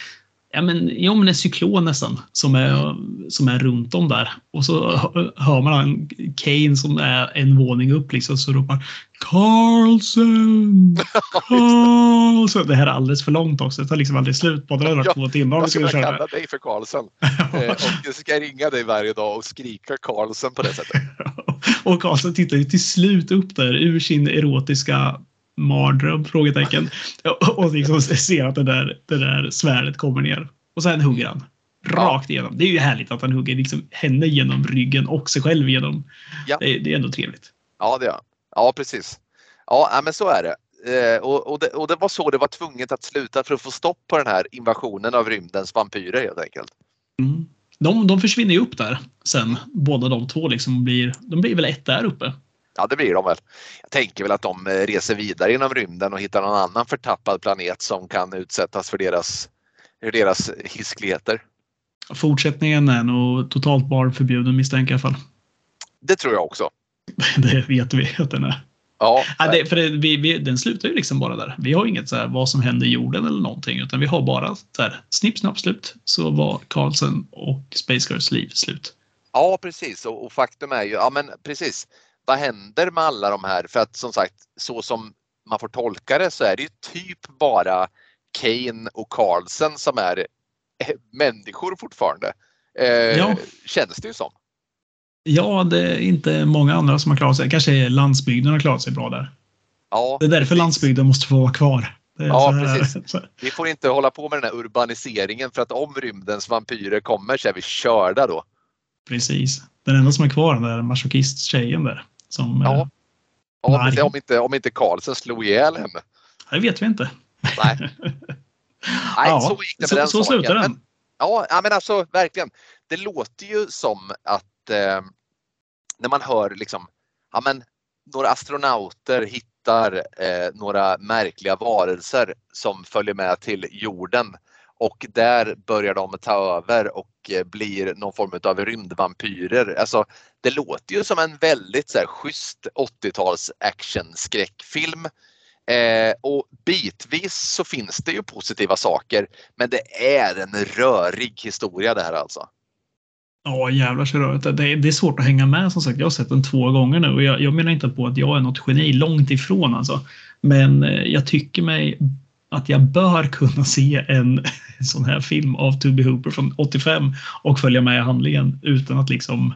ja men, ja, men en cyklon nästan, som är, som är runt om där. Och så hö- hör man han, Kane som är en våning upp liksom, så ropar Carlsen! Carlsen! Det här är alldeles för långt också. Det tar liksom aldrig slut på det. Ja, två timmar om vi skulle köra. kalla dig för Karlsson. Eh, och jag ska ringa dig varje dag och skrika Karlsson på det sättet. Och Karlsson tittar ju till slut upp där ur sin erotiska mardröm? Frågetecken. Och- liksom ser att det där, det där svärdet kommer ner. Och sen hugger han. Rakt igenom. Det är ju härligt att han hugger liksom henne genom ryggen och sig själv genom. Ja. Det, är- det är ändå trevligt. Ja, det han. Ja, precis. Ja, ja, men så är det. Eh, och, och det. Och det var så det var tvunget att sluta för att få stopp på den här invasionen av rymdens vampyrer helt enkelt. Mm. De, de försvinner ju upp där sen, båda de två. Liksom blir, de blir väl ett där uppe. Ja, det blir de väl. Jag tänker väl att de eh, reser vidare genom rymden och hittar någon annan förtappad planet som kan utsättas för deras, för deras hiskligheter. Fortsättningen är nog totalt barnförbjuden misstänker jag i alla fall. Det tror jag också. Det vet vi att den är. Ja, Ja, det, för det, vi, vi, den slutar ju liksom bara där. Vi har inget så här, vad som hände i jorden eller någonting, utan vi har bara så här, snipp, snapp, slut. Så var Carlsen och Space Girls liv slut. ja precis. Och, och faktum är ju, ja men precis. Vad händer med alla de här? För att som sagt, så som man får tolka det så är det ju typ bara Kane och Carlsen som är eh, människor fortfarande. Eh, Ja. Känns det ju som. Ja, det är inte många andra som har klarat sig. Kanske landsbygden har klarat sig bra där. Ja, Det är därför precis. landsbygden måste få vara kvar. Ja, precis. Vi får inte hålla på med den här urbaniseringen för att om rymdens vampyrer kommer så är vi körda då. Precis. Den enda som är kvar är masochist-tjejen där. Som, Ja. eh, Ja, om, inte, om inte Carlsen slog ihjäl henne. det vet vi inte. Nej, Nej Ja, så gick det med så- den så saken. slutar den. Men, ja, men alltså verkligen. Det låter ju som att eh, när man hör liksom, ja men några astronauter hittar eh, några märkliga varelser som följer med till jorden och där börjar de ta över och eh, blir någon form av rymdvampyrer. Alltså, det låter ju som en väldigt så här, schysst 80-tals actionskräckfilm. Eh, och bitvis så finns det ju positiva saker men det är en rörig historia det här alltså. Ja, jävlar så rörigt. Det, är- det är svårt att hänga med som sagt. Jag har sett den två gånger nu och jag, jag menar inte på att jag är något geni, långt ifrån alltså. Men eh, jag tycker mig att jag bör kunna se en sån här film av Tubby Hooper från 85 och följa med i handlingen utan att liksom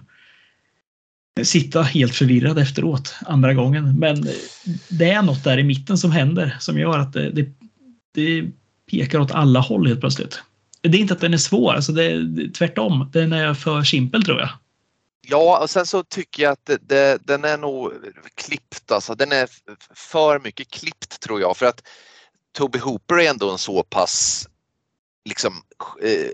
sitta helt förvirrad efteråt andra gången. Men det är något där i mitten som händer som gör att det, det, det pekar åt alla håll helt plötsligt. Det är inte att den är svår, alltså det, tvärtom. Den är för simpel tror jag. Ja, och sen så tycker jag att det, det, den är nog klippt alltså. Den är för mycket klippt tror jag för att Toby Hooper är ändå en så pass liksom, eh,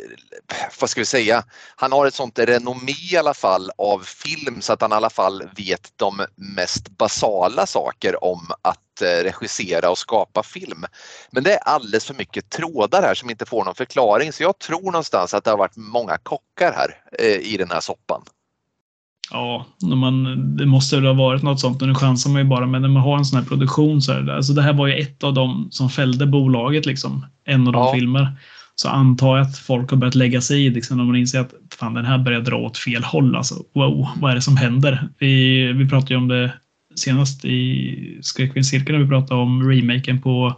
vad ska vi säga, han har ett sånt renommé i alla fall av film så att han i alla fall vet de mest basala saker om att eh, regissera och skapa film. Men det är alldeles för mycket trådar här som inte får någon förklaring så jag tror någonstans att det har varit många kockar här eh, i den här soppan. Ja, man, det måste väl ha varit något sånt. Nu chansar man ju bara, men när man har en sån här produktion så är det alltså det här var ju ett av dem som fällde bolaget liksom. En av de Ja. filmer. Så antar jag att folk har börjat lägga sig i liksom, när man inser att fan, den här börjar dra åt fel håll. Alltså, wow, vad är det som händer? Vi, vi pratade ju om det senast i Skräckfilmscirkeln när vi pratade om remaken på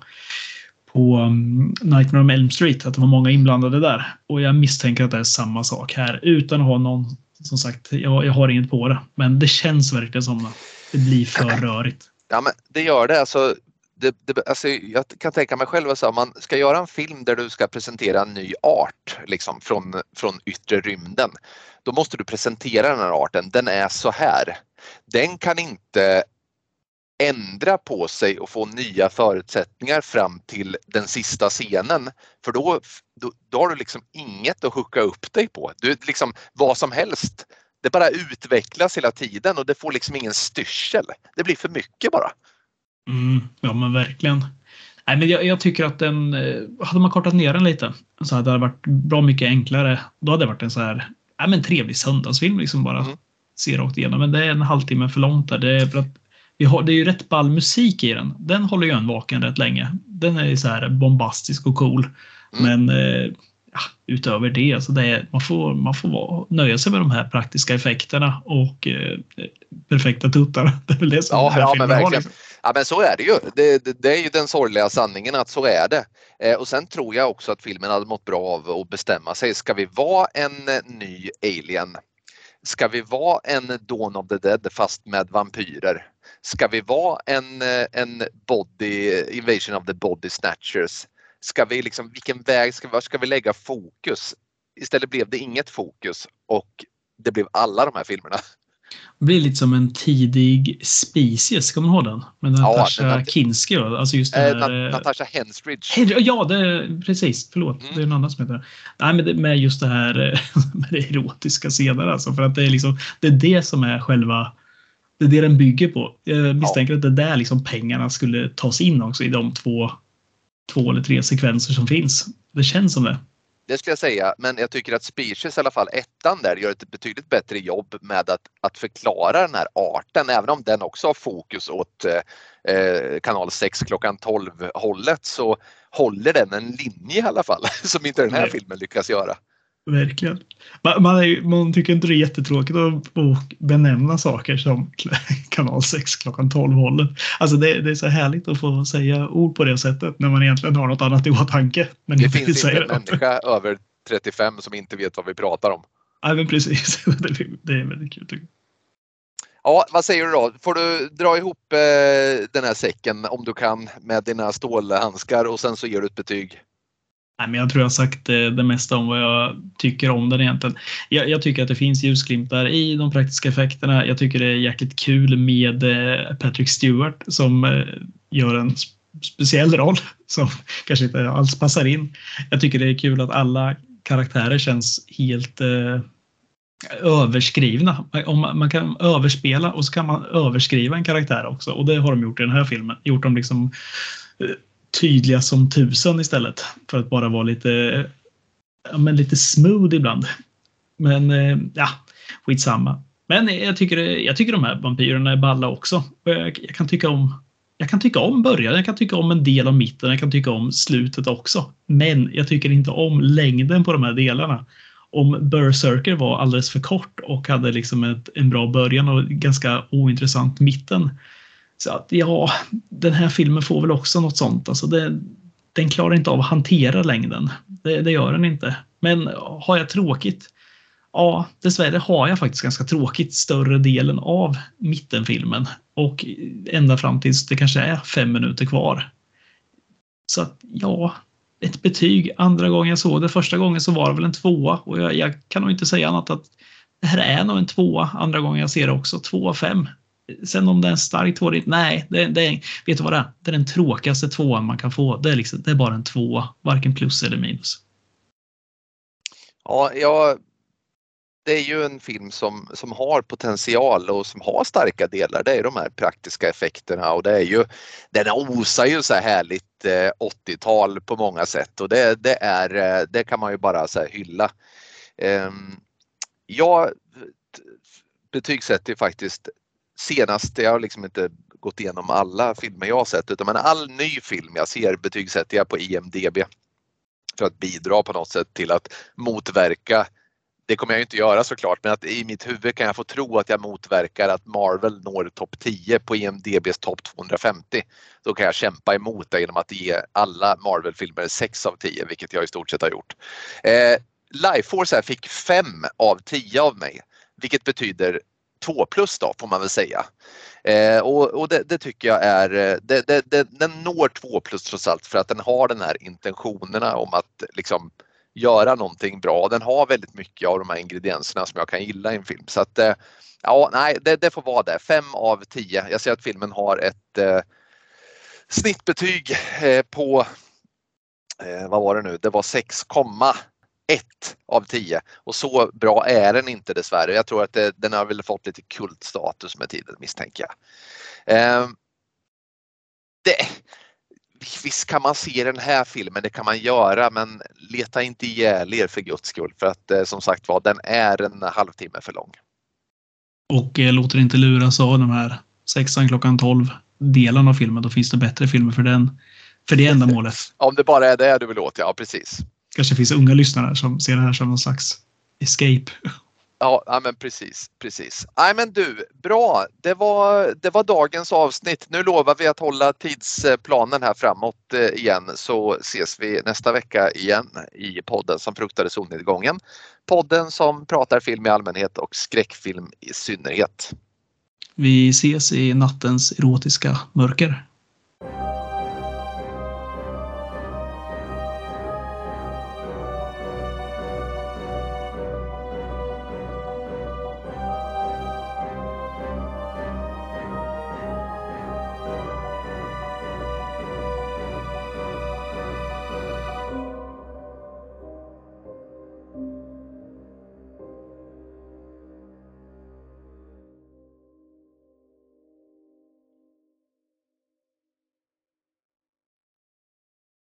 på um, Nightmare on Elm Street, att det var många inblandade där. Och jag misstänker att det är samma sak här, utan att ha någon, som sagt, jag, jag har inget på det. Men det känns verkligen som att det blir för rörigt. Ja men det gör det. Alltså, det, det, alltså, jag kan tänka mig själv att man ska göra en film där du ska presentera en ny art liksom, från, från yttre rymden. Då måste du presentera den här arten. Den är så här. Den kan inte ändra på sig och få nya förutsättningar fram till den sista scenen. För då, då, då har du liksom inget att hooka upp dig på. Du, liksom, vad som helst. Det bara utvecklas hela tiden och det får liksom ingen styrsel. Det blir för mycket bara. Mm, ja, men verkligen. Nej, men jag, jag tycker att den, eh, hade man kortat ner den lite så hade det varit bra mycket enklare. Då hade det varit en så här, ja, men trevlig söndagsfilm liksom bara. Mm. Se rakt igenom. Men det är en halvtimme för långt där. Det är, för att vi har, det är ju rätt ball musik i den. Den håller ju en vaken rätt länge. Den är ju så här bombastisk och cool. Mm. Men eh, ja, utöver det, så det man får, man får vara, nöja sig med de här praktiska effekterna och eh, perfekta tuttar. Det är väl det som Ja, den här ja, filmen men har, verkligen. liksom. Ja men så är det ju. Det, det, det är ju den sorgliga sanningen att så är det. Eh, och sen tror jag också att filmen hade mått bra av att bestämma sig. Ska vi vara en eh, ny Alien? Ska vi vara en Dawn of the Dead fast med vampyrer? Ska vi vara en, eh, en body, Invasion of the Body Snatchers? Ska vi liksom, vilken väg ska var ska vi lägga fokus? Istället blev det inget fokus och det blev alla de här filmerna. Det blir lite som en tidig Species, ska man ha den? Med Ja, Natasha den- Kinski? Alltså just den Eh, här, eh, Natasha Henstridge. Ja, det, precis. Förlåt. Mm. Det är en annan som heter det. Nej, men det, med just det här eh, med det erotiska scener alltså. För att det är liksom, det är det som är själva, det är det den bygger på. Jag misstänker att det är där liksom pengarna skulle tas in också i de två, två eller tre sekvenser som finns. Det känns som det. det skulle jag säga. Men jag tycker att Species, i alla fall ettan där, gör ett betydligt bättre jobb med att, att förklara den här arten. Även om den också har fokus åt eh, kanal 6 klockan 12 hållet så håller den en linje i alla fall som inte den här Nej. filmen lyckas göra. Verkligen. Man, man, är, man, tycker inte det är jättetråkigt att, benämna saker som kanal 6 klockan 12 hållet. Alltså det, det, är så härligt att få säga ord på det sättet när man egentligen har något annat i åtanke. Men det finns inte en människa över 35 som inte vet vad vi pratar om. Ja, men precis. det är väldigt kul. Ja, vad säger du då? Får du dra ihop eh, den här säcken om du kan med dina stålhandskar och sen så ger du ett betyg? Nej, men jag tror jag har sagt eh, det, mesta om vad jag tycker om den egentligen. Jag, jag, tycker att det finns ljusglimtar i de praktiska effekterna. Jag tycker det är jäkligt kul med eh, Patrick Stewart som eh, gör en speciell roll som kanske inte alls passar in. Jag tycker det är kul att alla karaktärer känns helt eh, överskrivna. Om man kan överspela och så kan man överskriva en karaktär också och det har de gjort i den här filmen. Gjort dem liksom eh, tydliga som tusen istället för att bara vara lite, ja, men lite smooth ibland. Men eh, ja, skitsamma. Men jag tycker, jag tycker de här vampyrerna är balla också. Jag, jag, kan tycka om jag kan tycka om början, jag kan tycka om en del av mitten, jag kan tycka om slutet också. Men jag tycker inte om längden på de här delarna. Om Berserker var alldeles för kort och hade liksom ett, en bra början och ganska ointressant mitten så att ja, den här filmen får väl också något sånt. Alltså det, den klarar inte av att hantera längden. Det, det gör den inte. Men har jag tråkigt? Ja, dessvärre har jag faktiskt ganska tråkigt större delen av mittenfilmen och ända fram tills det kanske är fem minuter kvar. Så att ja, ett betyg. Andra gången jag såg det, första gången så var det väl en tvåa och jag, jag kan nog inte säga annat att det här är nog en tvåa. Andra gången jag ser det också, två av fem. Sen om det är en stark tvåa, nej, det, det, vet du vad det är? Det är den tråkigaste tvåan man kan få. Det är, liksom, det är bara en tvåa, varken plus eller minus. Ja, ja, det är ju en film som, som har potential och som har starka delar. Det är de här praktiska effekterna och det är ju, den osar ju så här härligt eh, 80-tal på många sätt och det, det, är, eh, det kan man ju bara så hylla. Eh, jag betygsätter faktiskt senast, jag har liksom inte gått igenom alla filmer jag har sett utan men all ny film jag ser betygsätter jag på IMDB. För att bidra på något sätt till att motverka det kommer jag inte göra såklart, men att i mitt huvud kan jag få tro att jag motverkar att Marvel når topp 10 på IMDBs topp 250. Då kan jag kämpa emot det genom att ge alla Marvel-filmer 6 av 10, vilket jag i stort sett har gjort. Eh, Lifeforce fick 5 av 10 av mig, vilket betyder 2 plus då får man väl säga. Eh, och, och det, det, tycker jag är, eh, det, det, den når 2 plus trots allt för att den har den här intentionerna om att liksom göra någonting bra. Den har väldigt mycket av de här ingredienserna som jag kan gilla i en film. Så att, eh, ja, nej, det, det får vara det. 5 av 10. Jag ser att filmen har ett eh, snittbetyg eh, på, eh, vad var det nu, det var 6, 1 av 10 och så bra är den inte dessvärre. Jag tror att det, den har väl fått lite kultstatus med tiden misstänker jag. Eh, det, visst kan man se den här filmen, det kan man göra men leta inte ihjäl er för guds skull för att eh, som sagt var den är en halvtimme för lång. Och eh, låter inte luras av de här sexan klockan 12 delen av filmen. Då finns det bättre filmer för den. För det ändamålet. Om det bara är det du vill åt, ja precis kanske finns unga lyssnare som ser det här som någon slags escape. Ja, ja men precis, precis. Nej men du, bra. Det var, det var dagens avsnitt. Nu lovar vi att hålla tidsplanen här framåt eh, igen så ses vi nästa vecka igen i podden som fruktade solnedgången. Podden som pratar film i allmänhet och skräckfilm i synnerhet. Vi ses i nattens erotiska mörker.